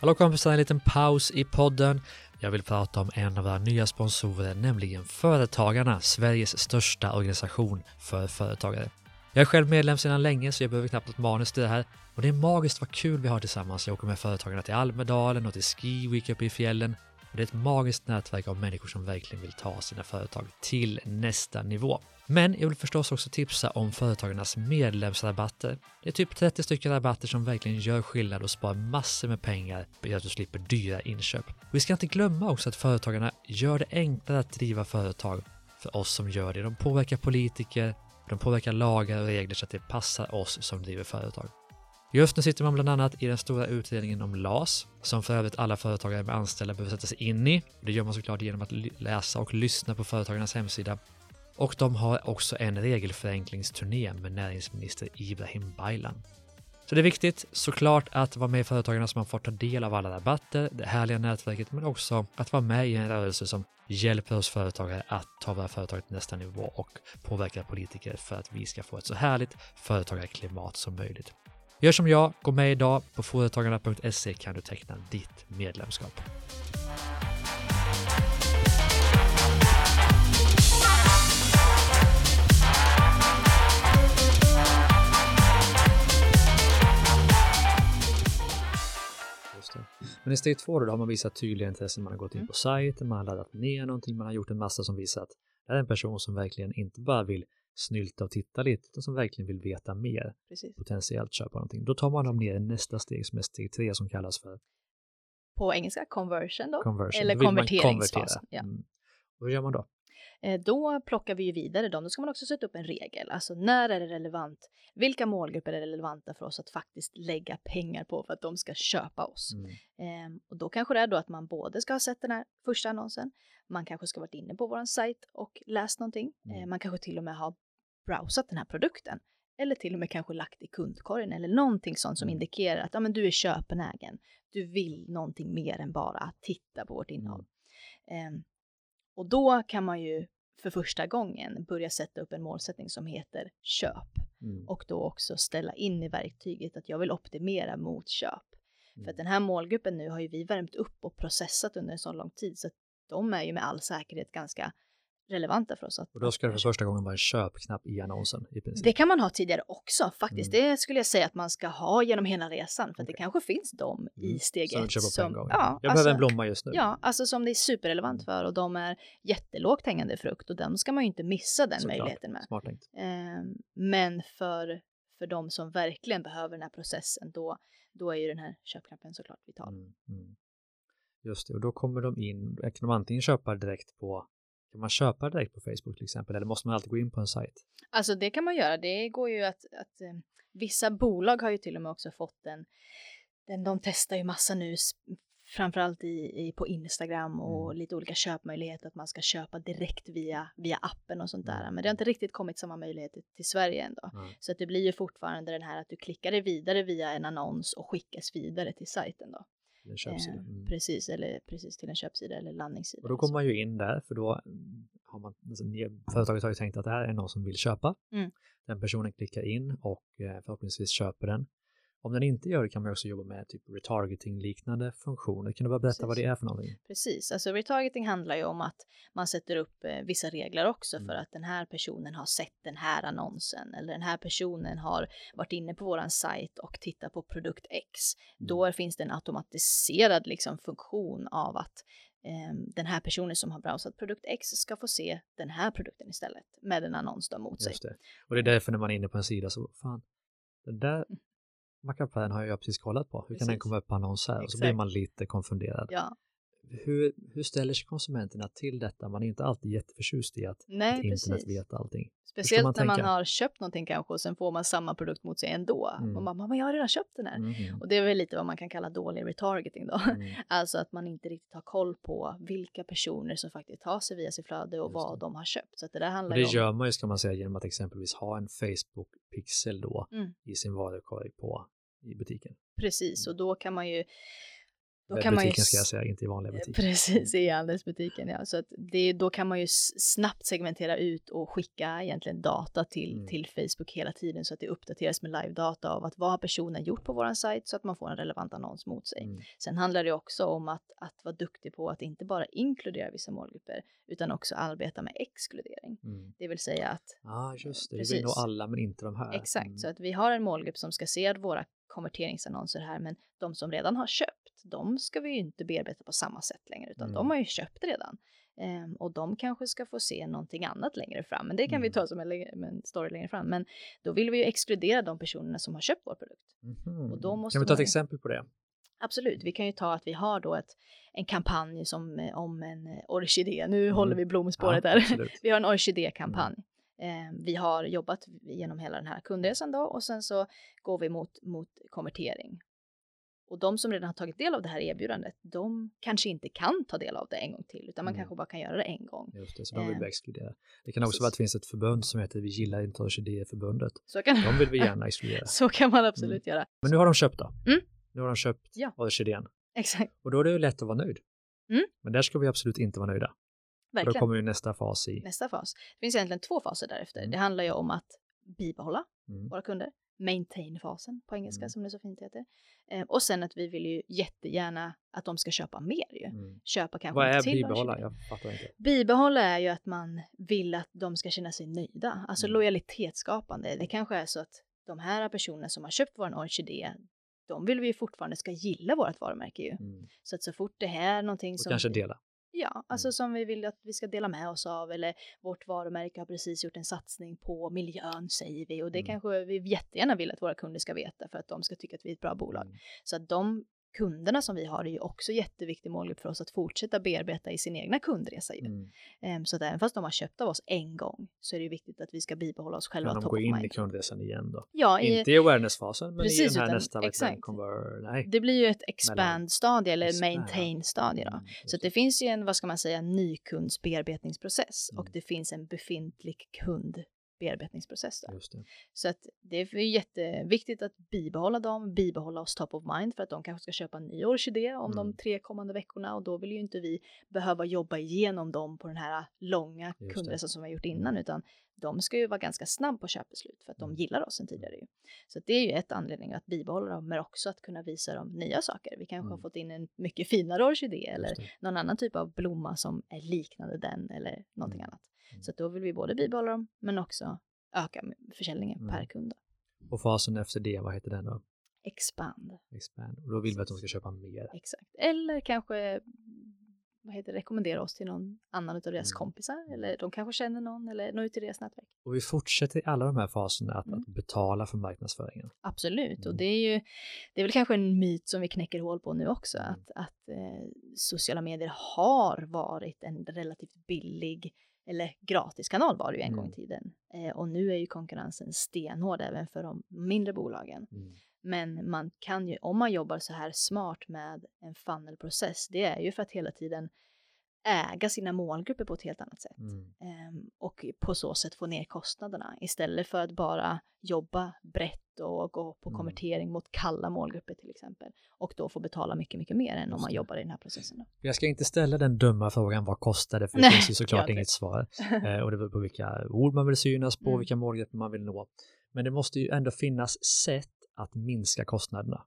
S1: Hallå kompisar, en liten paus i podden. Jag vill prata om en av våra nya sponsorer, nämligen Företagarna, Sveriges största organisation för företagare. Jag är själv medlem sedan länge så jag behöver knappt något manus till det här. Och det är magiskt vad kul vi har tillsammans. Jag åker med Företagarna till Almedalen och till Ski Week uppe i fjällen. Och det är ett magiskt nätverk av människor som verkligen vill ta sina företag till nästa nivå. Men jag vill förstås också tipsa om företagarnas medlemsrabatter. Det är typ 30 stycken rabatter som verkligen gör skillnad och sparar massor med pengar på att du slipper dyra inköp. Och vi ska inte glömma också att företagarna gör det enklare att driva företag för oss som gör det. De påverkar politiker, de påverkar lagar och regler så att det passar oss som driver företag. Just nu sitter man bland annat i den stora utredningen om LAS, som för övrigt alla företagare med anställda behöver sätta sig in i. Det gör man såklart genom att läsa och lyssna på företagarnas hemsida och de har också en regelförenklingsturné med näringsminister Ibrahim Baylan. Så det är viktigt såklart att vara med i Företagarna så man får ta del av alla rabatter, det härliga nätverket, men också att vara med i en rörelse som hjälper oss företagare att ta våra företag till nästa nivå och påverka politiker för att vi ska få ett så härligt företagarklimat som möjligt. Gör som jag, gå med idag. På företagarna.se kan du teckna ditt medlemskap. Men i steg två då, då har man visat tydliga intressen, man har gått in
S2: Mm.
S1: på sajten, man har laddat ner någonting, man har gjort en massa som visar att det är en person som verkligen inte bara vill snylta och titta lite, utan som verkligen vill veta mer,
S2: Precis.
S1: potentiellt köpa någonting. Då tar man dem ner i nästa steg som är steg tre som kallas för
S2: På engelska conversion då.
S1: conversion.
S2: Eller
S1: Då
S2: konverteringsfasen, ja.
S1: Mm. Hur gör man då?
S2: Eh, Då plockar vi ju vidare dem. Då ska man också sätta upp en regel. Alltså när är det relevant? Vilka målgrupper är relevanta för oss att faktiskt lägga pengar på för att de ska köpa oss?
S1: Mm.
S2: Ehm, och då kanske det är då att man både ska ha sett den här första annonsen, man kanske ska varit inne på vår sajt och läst någonting,
S1: Mm.
S2: Eh, man kanske till och med har browsat den här produkten eller till och med kanske lagt i kundkorgen eller någonting sånt som
S1: Mm.
S2: indikerar att ja, men du är köpenägen. Du vill någonting mer än bara att titta på vårt innehåll. Ehm, och då kan man ju för första gången börja sätta upp en målsättning som heter köp
S1: Mm.
S2: och då också ställa in i verktyget att jag vill optimera mot köp. För
S1: Mm.
S2: att den här målgruppen nu har ju vi värmt upp och processat under en så lång tid så att de är ju med all säkerhet ganska relevanta för oss. Att,
S1: Och då ska det för första gången vara en köpknapp i annonsen i princip.
S2: det kan man ha tidigare också faktiskt.
S1: Mm.
S2: Det skulle jag säga att man ska ha genom hela resan för att det kanske finns de i
S1: Mm.
S2: steg
S1: de
S2: ett som,
S1: gång.
S2: ja,
S1: jag
S2: alltså,
S1: behöver en blomma just nu.
S2: Ja, alltså som det är superrelevant
S1: Mm.
S2: för och de är jättelågt hängande frukt och den ska man ju inte missa den
S1: Såklart.
S2: möjligheten med.
S1: Smart tänkt.
S2: Ehm, men för, för de som verkligen behöver den här processen då, då är ju den här köpknappen såklart vital.
S1: Mm. Mm. Just det, och då kommer de in, kan de antingen köpa direkt på kan man köpa direkt på Facebook till exempel eller måste man alltid gå in på en sajt?
S2: Alltså det kan man göra. Det går ju att, att eh, vissa bolag har ju till och med också fått den, den de testar ju massa nu, framförallt i, i, på Instagram och
S1: Mm.
S2: lite olika köpmöjligheter, att man ska köpa direkt via, via appen och sånt där.
S1: Mm.
S2: Men det har inte riktigt kommit samma möjligheter till Sverige ändå.
S1: Ja.
S2: Så att det blir ju fortfarande den här att du klickar dig vidare via en annons och skickas vidare till sajten då. Eh,
S1: Mm.
S2: Precis, eller precis till en köpsida eller landningssida.
S1: Och då kommer man ju in där för då mm, har man, alltså, företaget har ju tänkt att det här är någon som vill köpa.
S2: Mm.
S1: Den personen klickar in och eh, förhoppningsvis köper den. Om den inte gör det kan man också jobba med typ retargeting liknande funktioner. Kan du bara berätta vad
S2: Precis.
S1: det är för någonting?
S2: Precis, alltså retargeting handlar ju om att man sätter upp eh, vissa regler också
S1: Mm.
S2: för att den här personen har sett den här annonsen eller den här personen har varit inne på våran sajt och tittat på produkt X.
S1: Mm.
S2: Då finns det en automatiserad liksom funktion av att ehm, den här personen som har browsat produkt X ska få se den här produkten istället med en annons då mot sig.
S1: Och det är därför när man är inne på en sida så, fan, den där Mackapären har jag precis kollat på. Hur kan den
S2: Precis.
S1: komma upp på annons här? Och så blir man lite konfunderad.
S2: Ja,
S1: Hur, hur ställer sig konsumenterna till detta? Man är inte alltid jätteförtjust i att,
S2: nej
S1: internet
S2: precis.
S1: vet allting.
S2: Speciellt
S1: man
S2: när man
S1: tänka?
S2: har köpt någonting kanske och sen får man samma produkt mot sig ändå.
S1: Mm.
S2: Och man bara, men jag har redan köpt den här.
S1: Mhm.
S2: Och det är väl lite vad man kan kalla dålig retargeting då.
S1: Mm.
S2: Alltså att man inte riktigt har koll på vilka personer som faktiskt tar sig via sitt flöde och
S1: Just
S2: vad
S1: det.
S2: de har köpt. Så det där
S1: Och
S2: handlar
S1: det
S2: ju om...
S1: gör man ju ska man säga genom att exempelvis ha en Facebook-pixel då
S2: Mm.
S1: i sin varukorg på i butiken.
S2: Precis, och då kan man ju... Då kan man ju...
S1: Ska jag säga, inte i vanliga butiker.
S2: Precis, i handelsbutiken ja. Så att det, då kan man ju snabbt segmentera ut och skicka egentligen data till,
S1: Mm.
S2: till Facebook hela tiden så att det uppdateras med live-data av att vad har personen gjort på våran sajt så att man får en relevant annons mot sig.
S1: Mm.
S2: Sen handlar det också om att, att vara duktig på att inte bara inkludera vissa målgrupper utan också arbeta med exkludering.
S1: Mm.
S2: Det vill säga att
S1: ah, just det.
S2: Precis.
S1: vill nå alla men inte de här.
S2: Exakt,
S1: Mm.
S2: så att vi har en målgrupp som ska se våra konverteringsannonser här, men de som redan har köpt, de ska vi ju inte bearbeta på samma sätt längre, utan
S1: Mm.
S2: de har ju köpt redan. Ehm, och de kanske ska få se någonting annat längre fram, men det kan vi
S1: Mm.
S2: ta som en, en story längre fram. Men då vill vi ju exkludera de personerna som har köpt vår produkt.
S1: Mhm.
S2: och då måste
S1: Kan vi ta ett
S2: ju-
S1: exempel på det?
S2: Absolut, vi kan ju ta att vi har då ett, en kampanj som, eh, om en eh, orkidé. Nu håller vi blomspåret här.
S1: absolut.
S2: Vi har en orkidékampanj. Eh, vi har jobbat genom hela den här kundresan då och sen så går vi mot, mot konvertering. Och de som redan har tagit del av det här erbjudandet, de kanske inte kan ta del av det en gång till, utan man
S1: Mm.
S2: kanske bara kan göra det en gång.
S1: Just det, så de vill
S2: Eh,
S1: vi exkludera. Det kan också
S2: precis.
S1: vara att det finns ett förbund som heter Vi gillar inte
S2: kan,
S1: De vill vi gärna exkludera.
S2: så kan man absolut göra.
S1: Men nu har de köpt då.
S2: Mm.
S1: Nu har de köpt
S2: Ja.
S1: orkidén.
S2: Exakt,
S1: Och då är det lätt att vara nöjd.
S2: Mm.
S1: Men där ska vi absolut inte vara nöjda. För då
S2: verkligen.
S1: kommer ju nästa fas i.
S2: Nästa fas. Det finns egentligen två faser därefter.
S1: Mm.
S2: Det handlar ju om att bibehålla
S1: Mm.
S2: våra kunder. Maintain-fasen på engelska
S1: Mm.
S2: som det så fint heter. Eh, och sen att vi vill ju jättegärna att de ska köpa mer ju.
S1: Mm.
S2: Köpa kanske
S1: Vad är
S2: till
S1: bibehålla? Jag fattar inte.
S2: Bibehålla är ju att man vill att de ska känna sig nöjda. Alltså
S1: Mm.
S2: lojalitetsskapande. Det kanske är så att de här personerna som har köpt vår orkidé, de vill vi ju fortfarande ska gilla vårt varumärke ju.
S1: Mm.
S2: Så att så fort det här är någonting
S1: Och
S2: som...
S1: kanske dela.
S2: Ja, alltså
S1: Mm.
S2: som vi vill att vi ska dela med oss av eller vårt varumärke har precis gjort en satsning på miljön säger vi och det
S1: Mm.
S2: kanske vi jättegärna vill att våra kunder ska veta för att de ska tycka att vi är ett bra bolag.
S1: Mm.
S2: Så att de kunderna som vi har är ju också jätteviktig målgrupp för oss att fortsätta bearbeta i sin egna kundresa ju.
S1: Mm.
S2: Ehm, så att även fast de har köpt av oss en gång så är det ju viktigt att vi ska bibehålla oss själva
S1: Kan de gå in i kundresan igen då?
S2: Ja, i,
S1: Inte i awareness-fasen, men i
S2: Precis,
S1: den här
S2: utan-
S1: nästa,
S2: exakt.
S1: Nej.
S2: det blir ju ett expand-stadie eller maintain-stadie då.
S1: Mm,
S2: Så det finns ju en, vad ska man säga, ny kundsbearbetningsprocess och
S1: Mm.
S2: det finns en befintlig kundbearbetningsprocess
S1: det.
S2: Så att det är jätteviktigt att bibehålla dem, bibehålla oss top of mind för att de kanske ska köpa en ny orkidé om
S1: Mm.
S2: de tre kommande veckorna och då vill ju inte vi behöva jobba igenom dem på den här långa kundresan som vi har gjort innan utan de ska ju vara ganska snabb på köpbeslut för att de
S1: Mm.
S2: gillar oss sen tidigare ju. Så det är ju ett anledning att bibehålla dem men också att kunna visa dem nya saker. Vi kanske har
S1: Mm.
S2: fått in en mycket finare orkidé eller någon annan typ av blomma som är liknande den eller någonting
S1: Mm.
S2: annat. Så då vill vi både bibehålla dem men också öka försäljningen
S1: Mm.
S2: per kund.
S1: Och fasen efter det, vad heter den då?
S2: Expand.
S1: Expand. Och då vill vi att de ska köpa mer.
S2: Exakt. Eller kanske vad heter det, rekommendera oss till någon annan av deras
S1: Mm.
S2: kompisar. Eller de kanske känner någon eller nå ut till deras nätverk.
S1: Och vi fortsätter i alla de här faserna att,
S2: Mm.
S1: att betala för marknadsföringen.
S2: Absolut. Och
S1: Mm.
S2: det är ju det är väl kanske en myt som vi knäcker hål på nu också.
S1: Mm.
S2: Att, att eh, sociala medier har varit en relativt billig eller gratis kanal var det ju en
S1: Mm.
S2: gång i tiden. Eh, och nu är ju konkurrensen stenhård även för de mindre bolagen.
S1: Mm.
S2: Men man kan ju, om man jobbar så här smart med en funnelprocess, det är ju för att hela tiden äga sina målgrupper på ett helt annat sätt.
S1: Mm.
S2: Ehm, och på så sätt få ner kostnaderna istället för att bara jobba brett och gå på
S1: Mm.
S2: konvertering mot kalla målgrupper till exempel. Och då få betala mycket, mycket mer än om man jobbar i den här processen. Då.
S1: Jag ska inte ställa den dumma frågan vad kostar det, för det finns ju såklart inget svar. Eh, och det beror på vilka ord man vill synas på,
S2: Mm.
S1: vilka målgrupper man vill nå. Men det måste ju ändå finnas sätt att minska kostnaderna.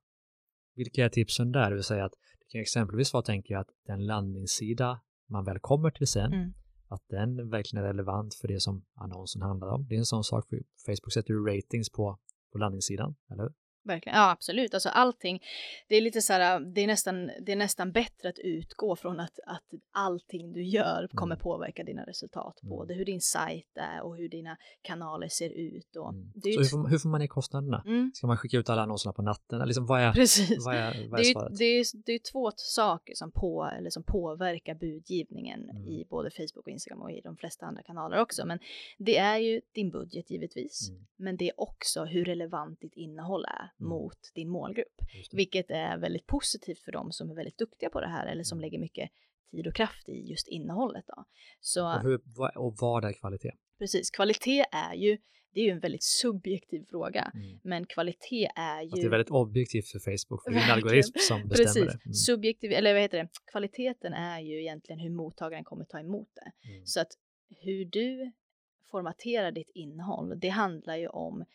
S1: Vilka är tipsen där? Det vill säga att det kan exempelvis vara, tänker jag, att den landningssida man väl kommer till sen,
S2: Mm.
S1: att den verkligen är relevant för det som annonsen handlar om. Det är en sån sak, för Facebook sätter ju ratings på, på landningssidan, eller?
S2: Verkligen, ja absolut. Alltså allting, det är lite så här, det är nästan, det är nästan bättre att utgå från att, att allting du gör kommer
S1: Mm.
S2: påverka dina resultat.
S1: Mm.
S2: Både hur din sajt är och hur dina kanaler ser ut. Och
S1: Mm.
S2: det är
S1: Så hur får, man- hur får man ner kostnaderna?
S2: mm,
S1: Ska man skicka ut alla annonserna på natten? Liksom, vad är,
S2: precis.
S1: vad är, vad
S2: Det
S1: är
S2: är,
S1: svaret?
S2: ju- det, är, det är två saker som, på, eller som påverkar budgivningen
S1: Mm.
S2: i både Facebook och Instagram och i de flesta andra kanaler också. Men det är ju din budget givetvis.
S1: Mm.
S2: Men det är också hur relevant ditt innehåll är
S1: Mm.
S2: mot din
S1: det.
S2: Vilket är väldigt positivt för dem som är väldigt duktiga på det här eller som
S1: Mm.
S2: lägger mycket tid och kraft i just innehållet. Då. Så
S1: Och, hur, och vad är kvalitet?
S2: precis, kvalitet är ju, det är ju en väldigt subjektiv fråga.
S1: Mm.
S2: Men kvalitet är ju...
S1: Att det är väldigt objektivt för Facebook, för det är en algoritm som bestämmer
S2: Precis,
S1: det. Mm.
S2: subjektiv, eller vad heter det, kvaliteten är ju egentligen hur mottagaren kommer ta emot det.
S1: Mm.
S2: Så att hur du formaterar ditt innehåll, det handlar ju om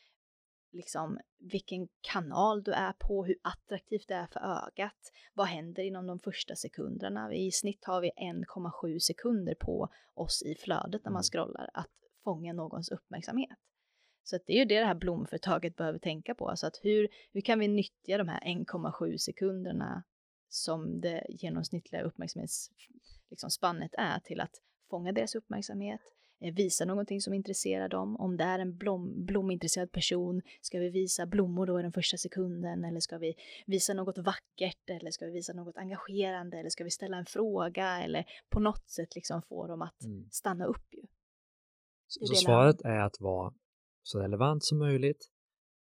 S2: liksom vilken kanal du är på, hur attraktivt det är för ögat, vad händer inom de första sekunderna. I snitt har vi 1,7 sekunder på oss i flödet när man
S1: Mm.
S2: scrollar att fånga någons uppmärksamhet. Så det är ju det det här blomföretaget behöver tänka på, alltså att hur, hur kan vi nyttja de här 1,7 sekunderna som det genomsnittliga uppmärksamhetsspannet liksom, är till att fånga deras uppmärksamhet, visa någonting som intresserar dem. Om det är en blom, blomintresserad person, ska vi visa blommor då i den första sekunden eller ska vi visa något vackert eller ska vi visa något engagerande eller ska vi ställa en fråga eller på något sätt liksom få dem att
S1: Mm.
S2: stanna upp ju.
S1: Så, svaret är att vara så relevant som möjligt,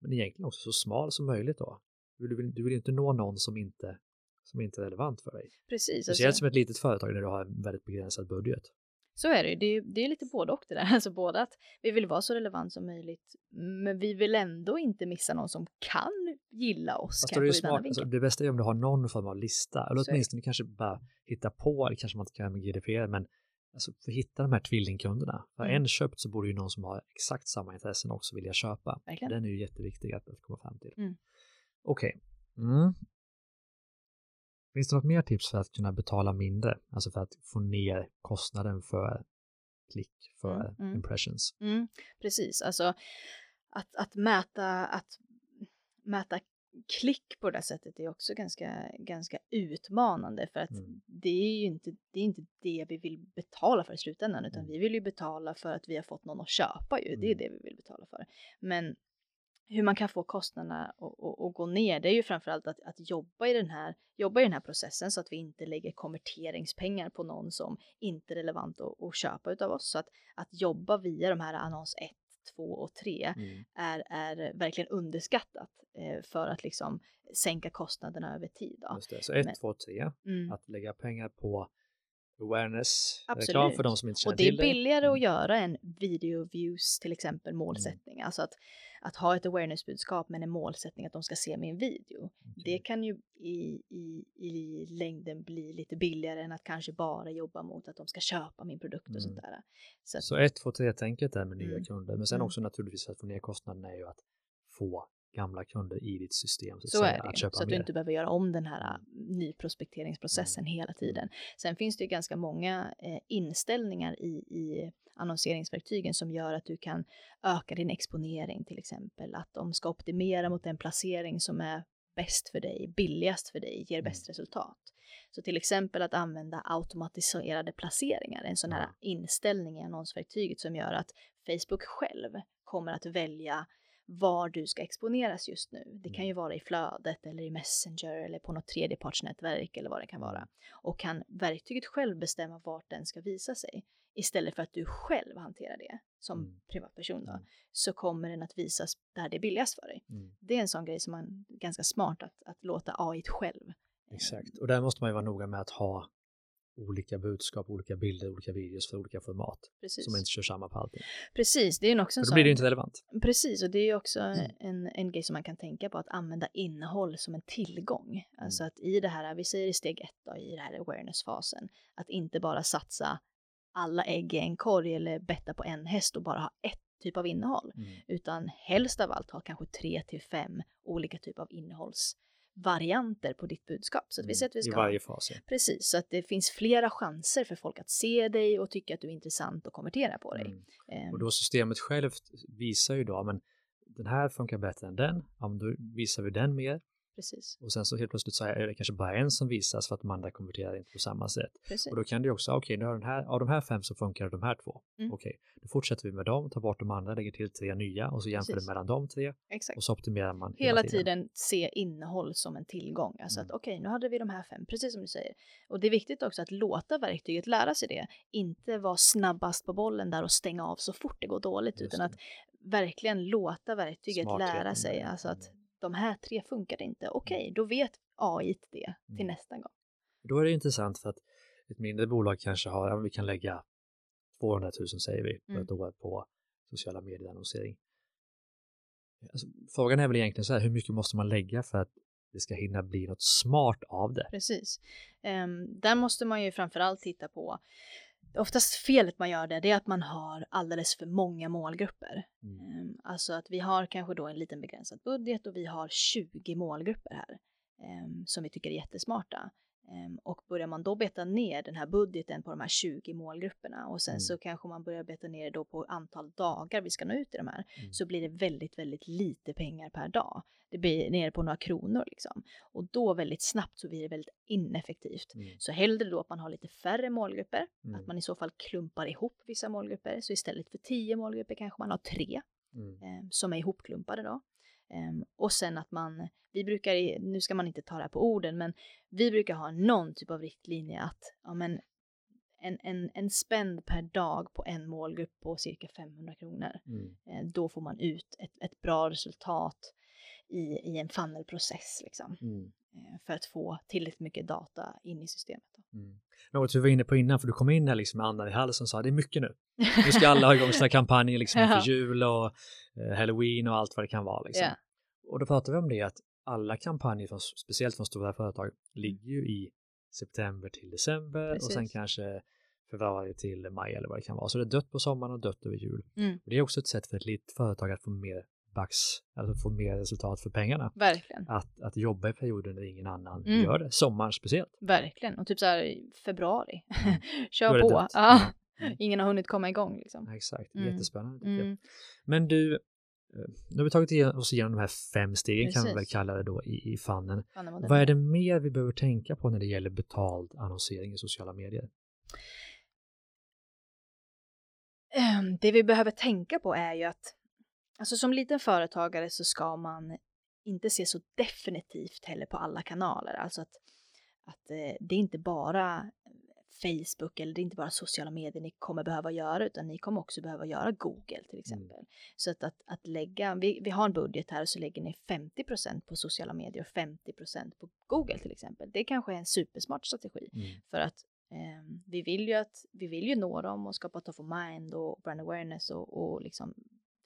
S1: men egentligen också så smal som möjligt då. Du vill, du vill inte nå någon som inte, som inte är relevant för dig.
S2: Precis.
S1: Speciellt
S2: Alltså,
S1: som ett litet företag när du har en väldigt begränsad budget.
S2: Så är det ju. Det är, det är lite både och det där. Alltså både att vi vill vara så relevant som möjligt, men vi vill ändå inte missa någon som kan gilla oss.
S1: Är det,
S2: annan
S1: smart, alltså, det bästa är om du har någon form av lista, eller
S2: Så är det.
S1: åtminstone kanske bara hitta på, eller kanske man inte kan med GDPR, men alltså för att hitta de här tvillingkunderna. För
S2: Mm.
S1: en köpt så borde ju någon som har exakt samma intressen också vilja köpa.
S2: Verkligen.
S1: Den är ju jätteviktig att, att komma fram till.
S2: Mm.
S1: Okej. Mm. Finns det något mer tips för att kunna betala mindre? Alltså för att få ner kostnaden för klick, för
S2: Mm, mm.
S1: impressions.
S2: Mm, precis, alltså att, att mäta, att mäta klick på det sättet är också ganska, ganska utmanande för att mm. det är ju inte det, är inte det vi vill betala för i slutändan utan mm. vi vill ju betala för att vi har fått någon att köpa ju. Det är mm. det vi vill betala för. Men hur man kan få kostnaderna att gå ner, det är ju framförallt att, att jobba, i den här, jobba i den här processen så att vi inte lägger konverteringspengar på någon som inte är relevant att, att köpa utav oss. Så att, att jobba via de här annons 1, 2 och 3 mm. är, är verkligen underskattat eh, för att liksom sänka kostnaderna över tid. Då.
S1: Just det, så 1, 2, 3, att lägga pengar på awareness, Absolut. reklam för de som inte känner
S2: till det.
S1: Och
S2: det är billigare att göra en video views till exempel målsättning, mm. alltså att att ha ett awareness-budskap men en målsättning att de ska se min video. Okay. Det kan ju i, i, i längden bli lite billigare än att kanske bara jobba mot att de ska köpa min produkt och mm. sånt där.
S1: Så, så ett, två, tre tänket där med nya mm. kunder, men sen mm. också naturligtvis att få ner kostnaderna är ju att få gamla kunder i ditt system.
S2: Så, så är det att köpa så att mer. du inte behöver göra om den här mm. nyprospekteringsprocessen mm. hela tiden. Sen finns det ju ganska många eh, inställningar i, i annonseringsverktygen som gör att du kan öka din exponering till exempel. Att de ska optimera mot den placering som är bäst för dig, billigast för dig, ger bäst mm. resultat. Så till exempel att använda automatiserade placeringar, en sån här inställning i annonsverktyget som gör att Facebook själv kommer att välja var du ska exponeras just nu. Det kan ju mm. vara i flödet eller i Messenger eller på något tredjepartsnätverk eller vad det kan vara. Och kan verktyget själv bestämma vart den ska visa sig istället för att du själv hanterar det som mm. privatperson då, mm. så kommer den att visas där det är billigast för dig. Mm. Det är en sån grej som man ganska smart att, att låta AI själv.
S1: Exakt, och där måste man ju vara noga med att ha olika budskap, olika bilder, olika videos för olika format. Precis. Så man inte kör samma på allting.
S2: Precis, det är ju också en
S1: För då blir det inte relevant.
S2: Precis, och det är ju också mm. en, en grej som man kan tänka på, att använda innehåll som en tillgång. Mm. Alltså att i det här, vi säger i steg ett då, i det här awareness-fasen, att inte bara satsa alla ägg i en korg eller betta på en häst och bara ha ett typ av innehåll, mm. utan helst av allt ha kanske tre till fem olika typer av innehållsvarianter på ditt budskap. Så att vi mm. säger att vi ska
S1: I varje fas. Ja.
S2: Precis, så att det finns flera chanser för folk att se dig och tycka att du är intressant och konvertera på dig.
S1: Mm. Och då systemet självt visar ju då, men den här funkar bättre än den, ja, men då visar vi den mer
S2: Precis.
S1: Och sen så helt plötsligt så är det kanske bara en som visas för att de andra konverterar inte på samma sätt. Precis. Och då kan det också, okej, okay, nu har den här, av de här fem så funkar de här två. Mm. Okej, okay, då fortsätter vi med dem, tar bort de andra, lägger till tre nya och så jämför Precis. det mellan de tre.
S2: Exakt.
S1: Och så optimerar man
S2: hela, hela tiden. tiden. se innehåll som en tillgång. Alltså mm. att okej, okay, nu hade vi de här fem, precis som du säger. Och det är viktigt också att låta verktyget lära sig det. Inte vara snabbast på bollen där och stänga av så fort det går dåligt, Just utan det. att verkligen låta verktyget lära sig. Alltså att de här tre funkade inte. Okej, okay, mm. då vet AI det till mm. nästa gång.
S1: Då är det intressant för att ett mindre bolag kanske har, ja, vi kan lägga 200 000 säger vi på mm. ett år på sociala medier-annonsering. Alltså, frågan är väl egentligen så här, hur mycket måste man lägga för att det ska hinna bli något smart av det?
S2: Precis. Um, där måste man ju framförallt titta på oftast felet man gör det, det är att man har alldeles för många målgrupper. Mm. Ehm, alltså att vi har kanske då en liten begränsad budget och vi har 20 målgrupper här ehm, som vi tycker är jättesmarta. Ehm, och börjar man då beta ner den här budgeten på de här 20 målgrupperna och sen mm. så kanske man börjar beta ner då på antal dagar vi ska nå ut i de här mm. så blir det väldigt, väldigt lite pengar per dag. Det blir nere på några kronor liksom. Och då väldigt snabbt så blir det väldigt ineffektivt. Mm. Så hellre då att man har lite färre målgrupper, att mm. man i så fall klumpar ihop vissa målgrupper. Så istället för 10 målgrupper kanske man har tre eh, som är ihopklumpade då. Um, och sen att man, vi brukar, nu ska man inte ta det här på orden, men vi brukar ha någon typ av riktlinje att ja, men en, en, en spend per dag på en målgrupp på cirka 500 kronor. Mm. Uh, då får man ut ett, ett bra resultat i, i en funnelprocess liksom. Mm. Uh, för att få tillräckligt mycket data in i systemet. Mm.
S1: Något vi var inne på innan, för du kom in här liksom med andan i halsen och sa det är mycket nu. Nu ska alla ha igång sina kampanjer liksom inför jul och eh, halloween och allt vad det kan vara. Liksom. Yeah. Och då pratar vi om det att alla kampanjer, från, speciellt från stora företag, ligger ju i september till december Precis. och sen kanske februari till maj eller vad det kan vara. Så det är dött på sommaren och dött över jul. Mm. Och det är också ett sätt för ett litet företag att få mer backs, alltså få mer resultat för pengarna.
S2: Verkligen.
S1: Att, att jobba i perioder när ingen annan mm. gör det, sommaren speciellt.
S2: Verkligen, och typ så här februari, mm. kör på. Ja. Mm. Ingen har hunnit komma igång liksom.
S1: Exakt, mm. jättespännande. Mm. Men du, nu har vi tagit oss igenom de här fem stegen Precis. kan vi väl kalla det då i, i fannen. Vad är det mer vi behöver tänka på när det gäller betald annonsering i sociala medier?
S2: Ehm, det vi behöver tänka på är ju att alltså som liten företagare så ska man inte se så definitivt heller på alla kanaler. Alltså att, att eh, det är inte bara Facebook eller det är inte bara sociala medier ni kommer behöva göra utan ni kommer också behöva göra Google till mm. exempel. Mm. Så att, att, att lägga, vi, vi har en budget här och så lägger ni 50% på sociala medier och 50% på Google till exempel. Det kanske är en supersmart strategi mm. för att eh, vi vill ju att vi vill ju nå dem och skapa top of mind och brand awareness och, och liksom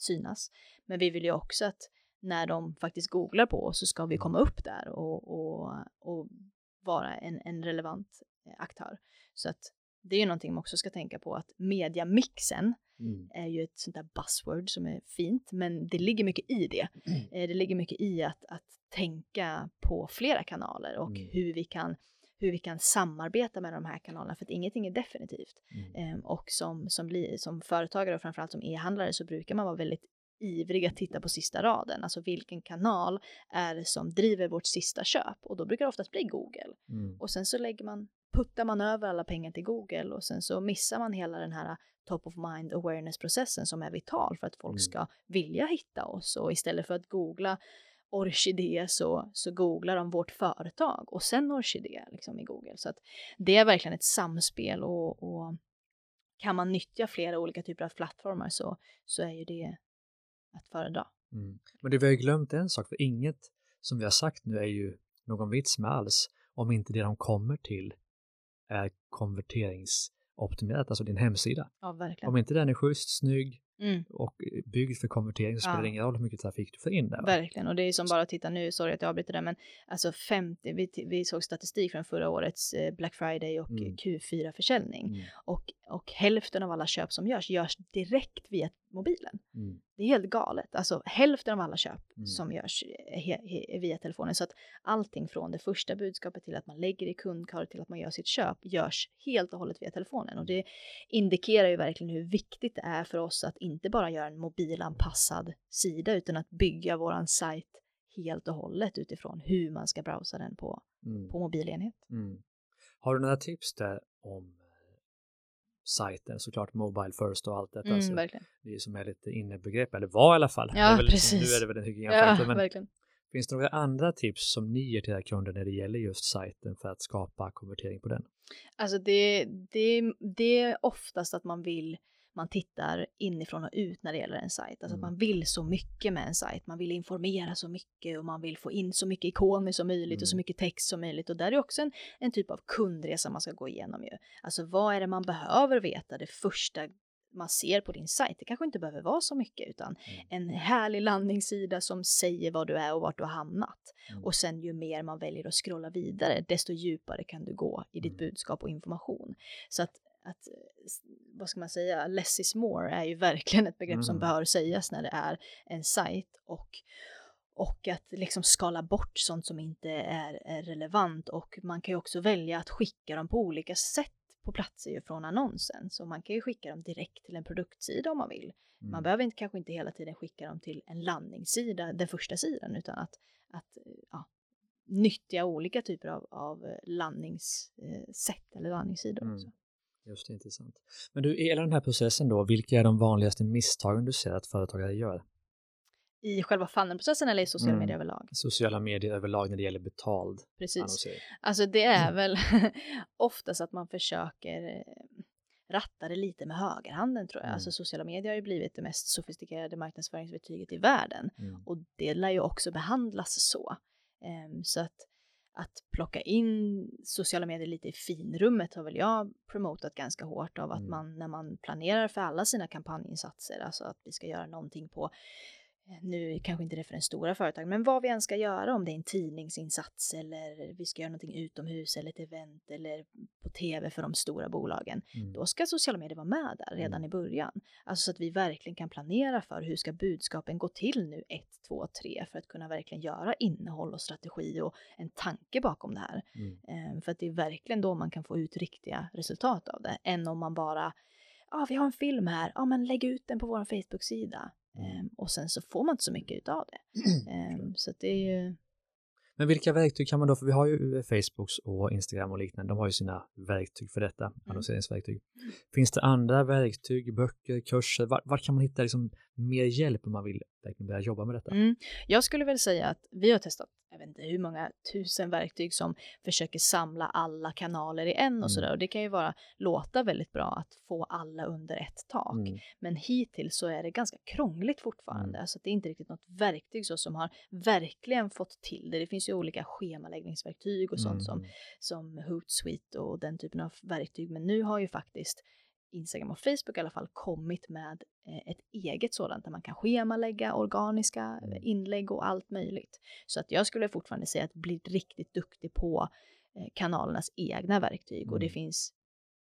S2: synas. Men vi vill ju också att när de faktiskt googlar på oss så ska vi komma upp där och, och, och vara en, en relevant eh, aktör. Så att det är ju någonting man också ska tänka på att mediamixen mm. är ju ett sånt där buzzword som är fint, men det ligger mycket i det. Mm. Det ligger mycket i att, att tänka på flera kanaler och mm. hur vi kan hur vi kan samarbeta med de här kanalerna för att ingenting är definitivt. Mm. Ehm, och som, som, som företagare och framförallt som e-handlare så brukar man vara väldigt ivrig att titta på sista raden, alltså vilken kanal är det som driver vårt sista köp och då brukar det oftast bli Google. Mm. Och sen så lägger man, puttar man över alla pengar till Google och sen så missar man hela den här top of mind awareness processen som är vital för att folk mm. ska vilja hitta oss och istället för att googla orkidé så, så googlar de vårt företag och sen orkidé liksom i Google. Så att det är verkligen ett samspel och, och kan man nyttja flera olika typer av plattformar så, så är ju det att föredra.
S1: Mm. Men det vi har glömt en sak, för inget som vi har sagt nu är ju någon vits med alls om inte det de kommer till är konverteringsoptimerat, alltså din hemsida.
S2: Ja, verkligen.
S1: Om inte den är schysst, snygg, Mm. och byggd för konvertering så spelar ja. det ingen roll hur mycket trafik du får in där. Va?
S2: Verkligen, och det är som bara att titta nu, sorry att jag avbryter det, men alltså 50, vi, vi såg statistik från förra årets eh, Black Friday och mm. Q4-försäljning mm. och, och hälften av alla köp som görs görs direkt via mobilen. Mm. Det är helt galet. Alltså hälften av alla köp mm. som görs är via telefonen. Så att allting från det första budskapet till att man lägger i kundkar till att man gör sitt köp görs helt och hållet via telefonen. Och det indikerar ju verkligen hur viktigt det är för oss att inte bara göra en mobilanpassad sida utan att bygga våran sajt helt och hållet utifrån hur man ska browsa den på, mm. på mobilenhet. Mm.
S1: Har du några tips där om sajten, såklart Mobile First och allt detta.
S2: Mm, så verkligen.
S1: Det är som är lite innebegrepp, eller var i alla fall.
S2: Ja,
S1: väl,
S2: precis.
S1: Nu är det väl en hygienfaktor,
S2: ja, men verkligen.
S1: finns det några andra tips som ni ger till era kunder när det gäller just sajten för att skapa konvertering på den?
S2: Alltså det, det, det är oftast att man vill man tittar inifrån och ut när det gäller en sajt. Alltså mm. man vill så mycket med en sajt. Man vill informera så mycket och man vill få in så mycket ikoner som möjligt mm. och så mm. mycket text som möjligt. Och där är också en, en typ av kundresa man ska gå igenom ju. Alltså vad är det man behöver veta det första man ser på din sajt. Det kanske inte behöver vara så mycket utan mm. en härlig landningssida som säger vad du är och vart du har hamnat. Mm. Och sen ju mer man väljer att scrolla vidare desto djupare kan du gå i ditt mm. budskap och information. Så att att, vad ska man säga, less is more är ju verkligen ett begrepp mm. som bör sägas när det är en sajt och och att liksom skala bort sånt som inte är, är, relevant och man kan ju också välja att skicka dem på olika sätt på platser från annonsen. Så man kan ju skicka dem direkt till en produktsida om man vill. Mm. Man behöver inte, kanske inte hela tiden skicka dem till en landningssida, den första sidan, utan att, att ja, nyttja olika typer av, av landningssätt eller landningssidor. Mm. Också.
S1: Just det, intressant. Men du, i hela den här processen då, vilka är de vanligaste misstagen du ser att företagare gör?
S2: I själva funnelprocessen eller i sociala mm. medier överlag?
S1: Sociala medier överlag när det gäller betald
S2: Precis. Annonsering. Alltså det är mm. väl oftast att man försöker eh, ratta det lite med högerhanden tror jag. Mm. Alltså sociala medier har ju blivit det mest sofistikerade marknadsföringsverktyget i världen mm. och det lär ju också behandlas så. Um, så att att plocka in sociala medier lite i finrummet har väl jag promotat ganska hårt av att mm. man när man planerar för alla sina kampanjinsatser, alltså att vi ska göra någonting på nu kanske inte det för en stora företag, men vad vi än ska göra, om det är en tidningsinsats eller vi ska göra någonting utomhus eller ett event eller på tv för de stora bolagen, mm. då ska sociala medier vara med där redan mm. i början. Alltså så att vi verkligen kan planera för hur ska budskapen gå till nu ett, två, tre för att kunna verkligen göra innehåll och strategi och en tanke bakom det här. Mm. Ehm, för att det är verkligen då man kan få ut riktiga resultat av det, än om man bara ja, ah, vi har en film här, ja, ah, men lägg ut den på vår Facebook-sida Um, och sen så får man inte så mycket utav det. Um, så det är ju
S1: men vilka verktyg kan man då, för vi har ju eh, Facebooks och Instagram och liknande, de har ju sina verktyg för detta, mm. annonseringsverktyg. Finns det andra verktyg, böcker, kurser, var, var kan man hitta liksom mer hjälp om man vill verkligen börja jobba med detta?
S2: Mm. Jag skulle väl säga att vi har testat, jag vet inte hur många tusen verktyg som försöker samla alla kanaler i en och mm. sådär. Och det kan ju vara, låta väldigt bra att få alla under ett tak. Mm. Men hittills så är det ganska krångligt fortfarande. Mm. Alltså det är inte riktigt något verktyg så som har verkligen fått till det. Det finns ju olika schemaläggningsverktyg och sånt som, mm. som Hootsuite och den typen av verktyg. Men nu har ju faktiskt Instagram och Facebook i alla fall kommit med eh, ett eget sådant där man kan schemalägga organiska mm. inlägg och allt möjligt. Så att jag skulle fortfarande säga att bli riktigt duktig på eh, kanalernas egna verktyg mm. och det mm. finns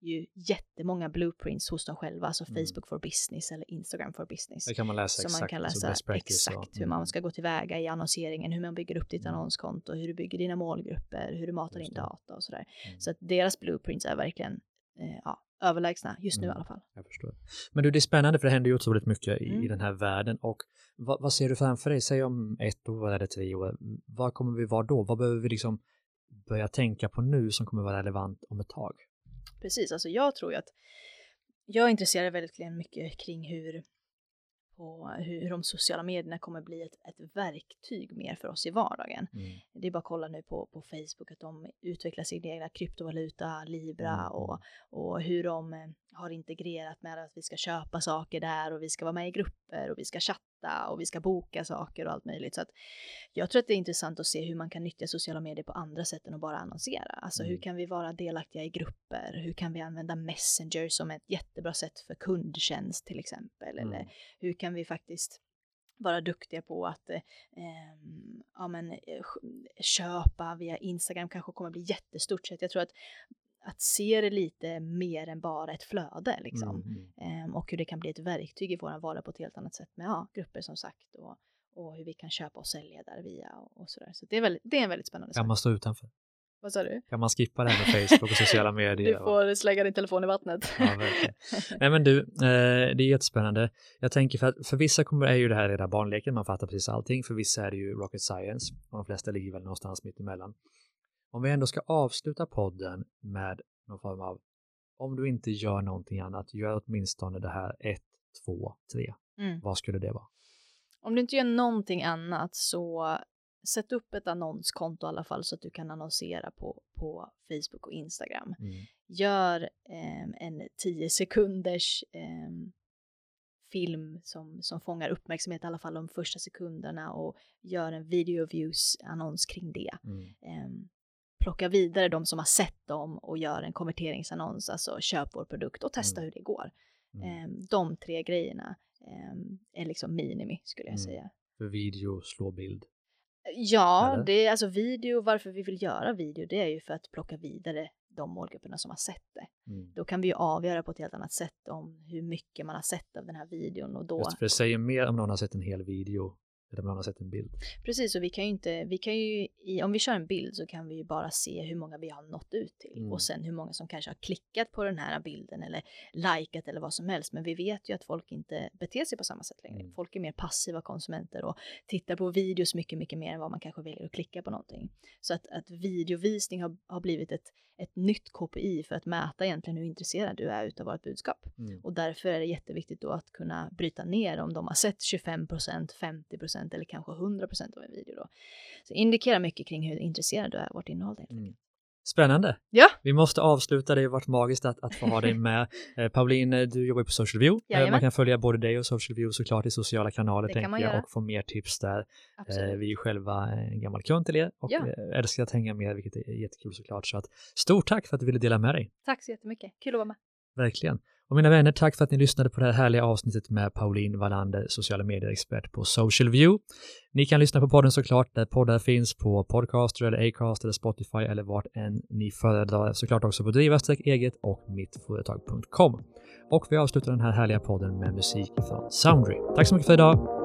S2: ju jättemånga blueprints hos dem själva, alltså mm. Facebook for business eller Instagram for business.
S1: Det kan man läsa
S2: så
S1: exakt.
S2: man kan läsa exakt och, hur man mm. ska gå tillväga i annonseringen, hur man bygger upp ditt annonskonto, hur du bygger dina målgrupper, hur du matar in data och sådär. Så att deras blueprints är verkligen eh, ja, överlägsna just nu mm, i alla fall.
S1: Jag förstår. Men du, det är spännande för det händer ju otroligt mycket i, mm. i den här världen och vad, vad, ser du framför dig? Säg om ett år eller tre år, vad kommer vi vara då? Vad behöver vi liksom börja tänka på nu som kommer vara relevant om ett tag?
S2: Precis, alltså jag tror ju att jag är intresserad väldigt mycket kring hur på hur de sociala medierna kommer bli ett, ett verktyg mer för oss i vardagen. Mm. Det är bara att kolla nu på, på Facebook att de utvecklar sin egna kryptovaluta, Libra mm. och, och hur de eh, har integrerat med att vi ska köpa saker där och vi ska vara med i grupper och vi ska chatta och vi ska boka saker och allt möjligt. Så att jag tror att det är intressant att se hur man kan nyttja sociala medier på andra sätt än att bara annonsera. Alltså mm. hur kan vi vara delaktiga i grupper? Hur kan vi använda Messenger som ett jättebra sätt för kundtjänst till exempel? Mm. Eller hur kan vi faktiskt vara duktiga på att eh, ja, men, eh, köpa via Instagram kanske kommer bli jättestort. Så jag tror att att se det lite mer än bara ett flöde liksom. Mm. Ehm, och hur det kan bli ett verktyg i våran vardag på ett helt annat sätt med ja, grupper som sagt och, och hur vi kan köpa och sälja där via och, och sådär. Så det är, väldigt, det är en väldigt spännande
S1: sak. Kan man stå utanför?
S2: Vad sa du?
S1: Kan man skippa det här med Facebook och sociala medier?
S2: Du får slänga din telefon i vattnet.
S1: Ja, Nej men du, eh, det är jättespännande. Jag tänker för att för vissa kommer, är ju det här redan barnleken, man fattar precis allting. För vissa är det ju rocket science och de flesta ligger väl någonstans mitt emellan. Om vi ändå ska avsluta podden med någon form av, om du inte gör någonting annat, gör åtminstone det här ett, två, tre. Mm. Vad skulle det vara?
S2: Om du inte gör någonting annat så sätt upp ett annonskonto i alla fall så att du kan annonsera på, på Facebook och Instagram. Mm. Gör eh, en 10 sekunders eh, film som, som fångar uppmärksamhet i alla fall de första sekunderna och gör en video views annons kring det. Mm. Eh, plocka vidare de som har sett dem och gör en konverteringsannons, alltså köp vår produkt och testa mm. hur det går. Mm. Ehm, de tre grejerna ehm, är liksom minimi skulle jag mm. säga.
S1: För video slår bild?
S2: Ja, Eller? det är alltså video, varför vi vill göra video, det är ju för att plocka vidare de målgrupperna som har sett det. Mm. Då kan vi ju avgöra på ett helt annat sätt om hur mycket man har sett av den här videon och då. Just
S1: för det säger mer om någon har sett en hel video där man har sett en bild.
S2: Precis, och vi kan ju inte, vi kan ju, om vi kör en bild så kan vi ju bara se hur många vi har nått ut till mm. och sen hur många som kanske har klickat på den här bilden eller likat eller vad som helst. Men vi vet ju att folk inte beter sig på samma sätt längre. Mm. Folk är mer passiva konsumenter och tittar på videos mycket, mycket mer än vad man kanske väljer att klicka på någonting. Så att, att videovisning har, har blivit ett, ett nytt KPI för att mäta egentligen hur intresserad du är utav vårt budskap. Mm. Och därför är det jätteviktigt då att kunna bryta ner om de har sett 25% 50% eller kanske 100% av en video då. Så indikerar mycket kring hur intresserad du är av vårt innehåll. Mm.
S1: Spännande.
S2: Ja.
S1: Vi måste avsluta, det har varit magiskt att, att få ha dig med. Eh, Pauline, du jobbar på Social View. Eh, Jajamän. Man kan följa både dig och Social View såklart i sociala kanaler det tänker jag och få mer tips där. Eh, vi är själva en gammal kund till er och ja. älskar att hänga med, vilket är jättekul såklart. Så att, stort tack för att du ville dela med dig.
S2: Tack så jättemycket, kul att vara med.
S1: Verkligen. Och mina vänner, tack för att ni lyssnade på det här härliga avsnittet med Pauline Wallander, sociala medier-expert på Social View. Ni kan lyssna på podden såklart där poddar finns på Podcaster eller Acast eller Spotify eller vart än ni föredrar. Såklart också på driva-eget och mittföretag.com. Och vi avslutar den här härliga podden med musik från Soundry. Tack så mycket för idag.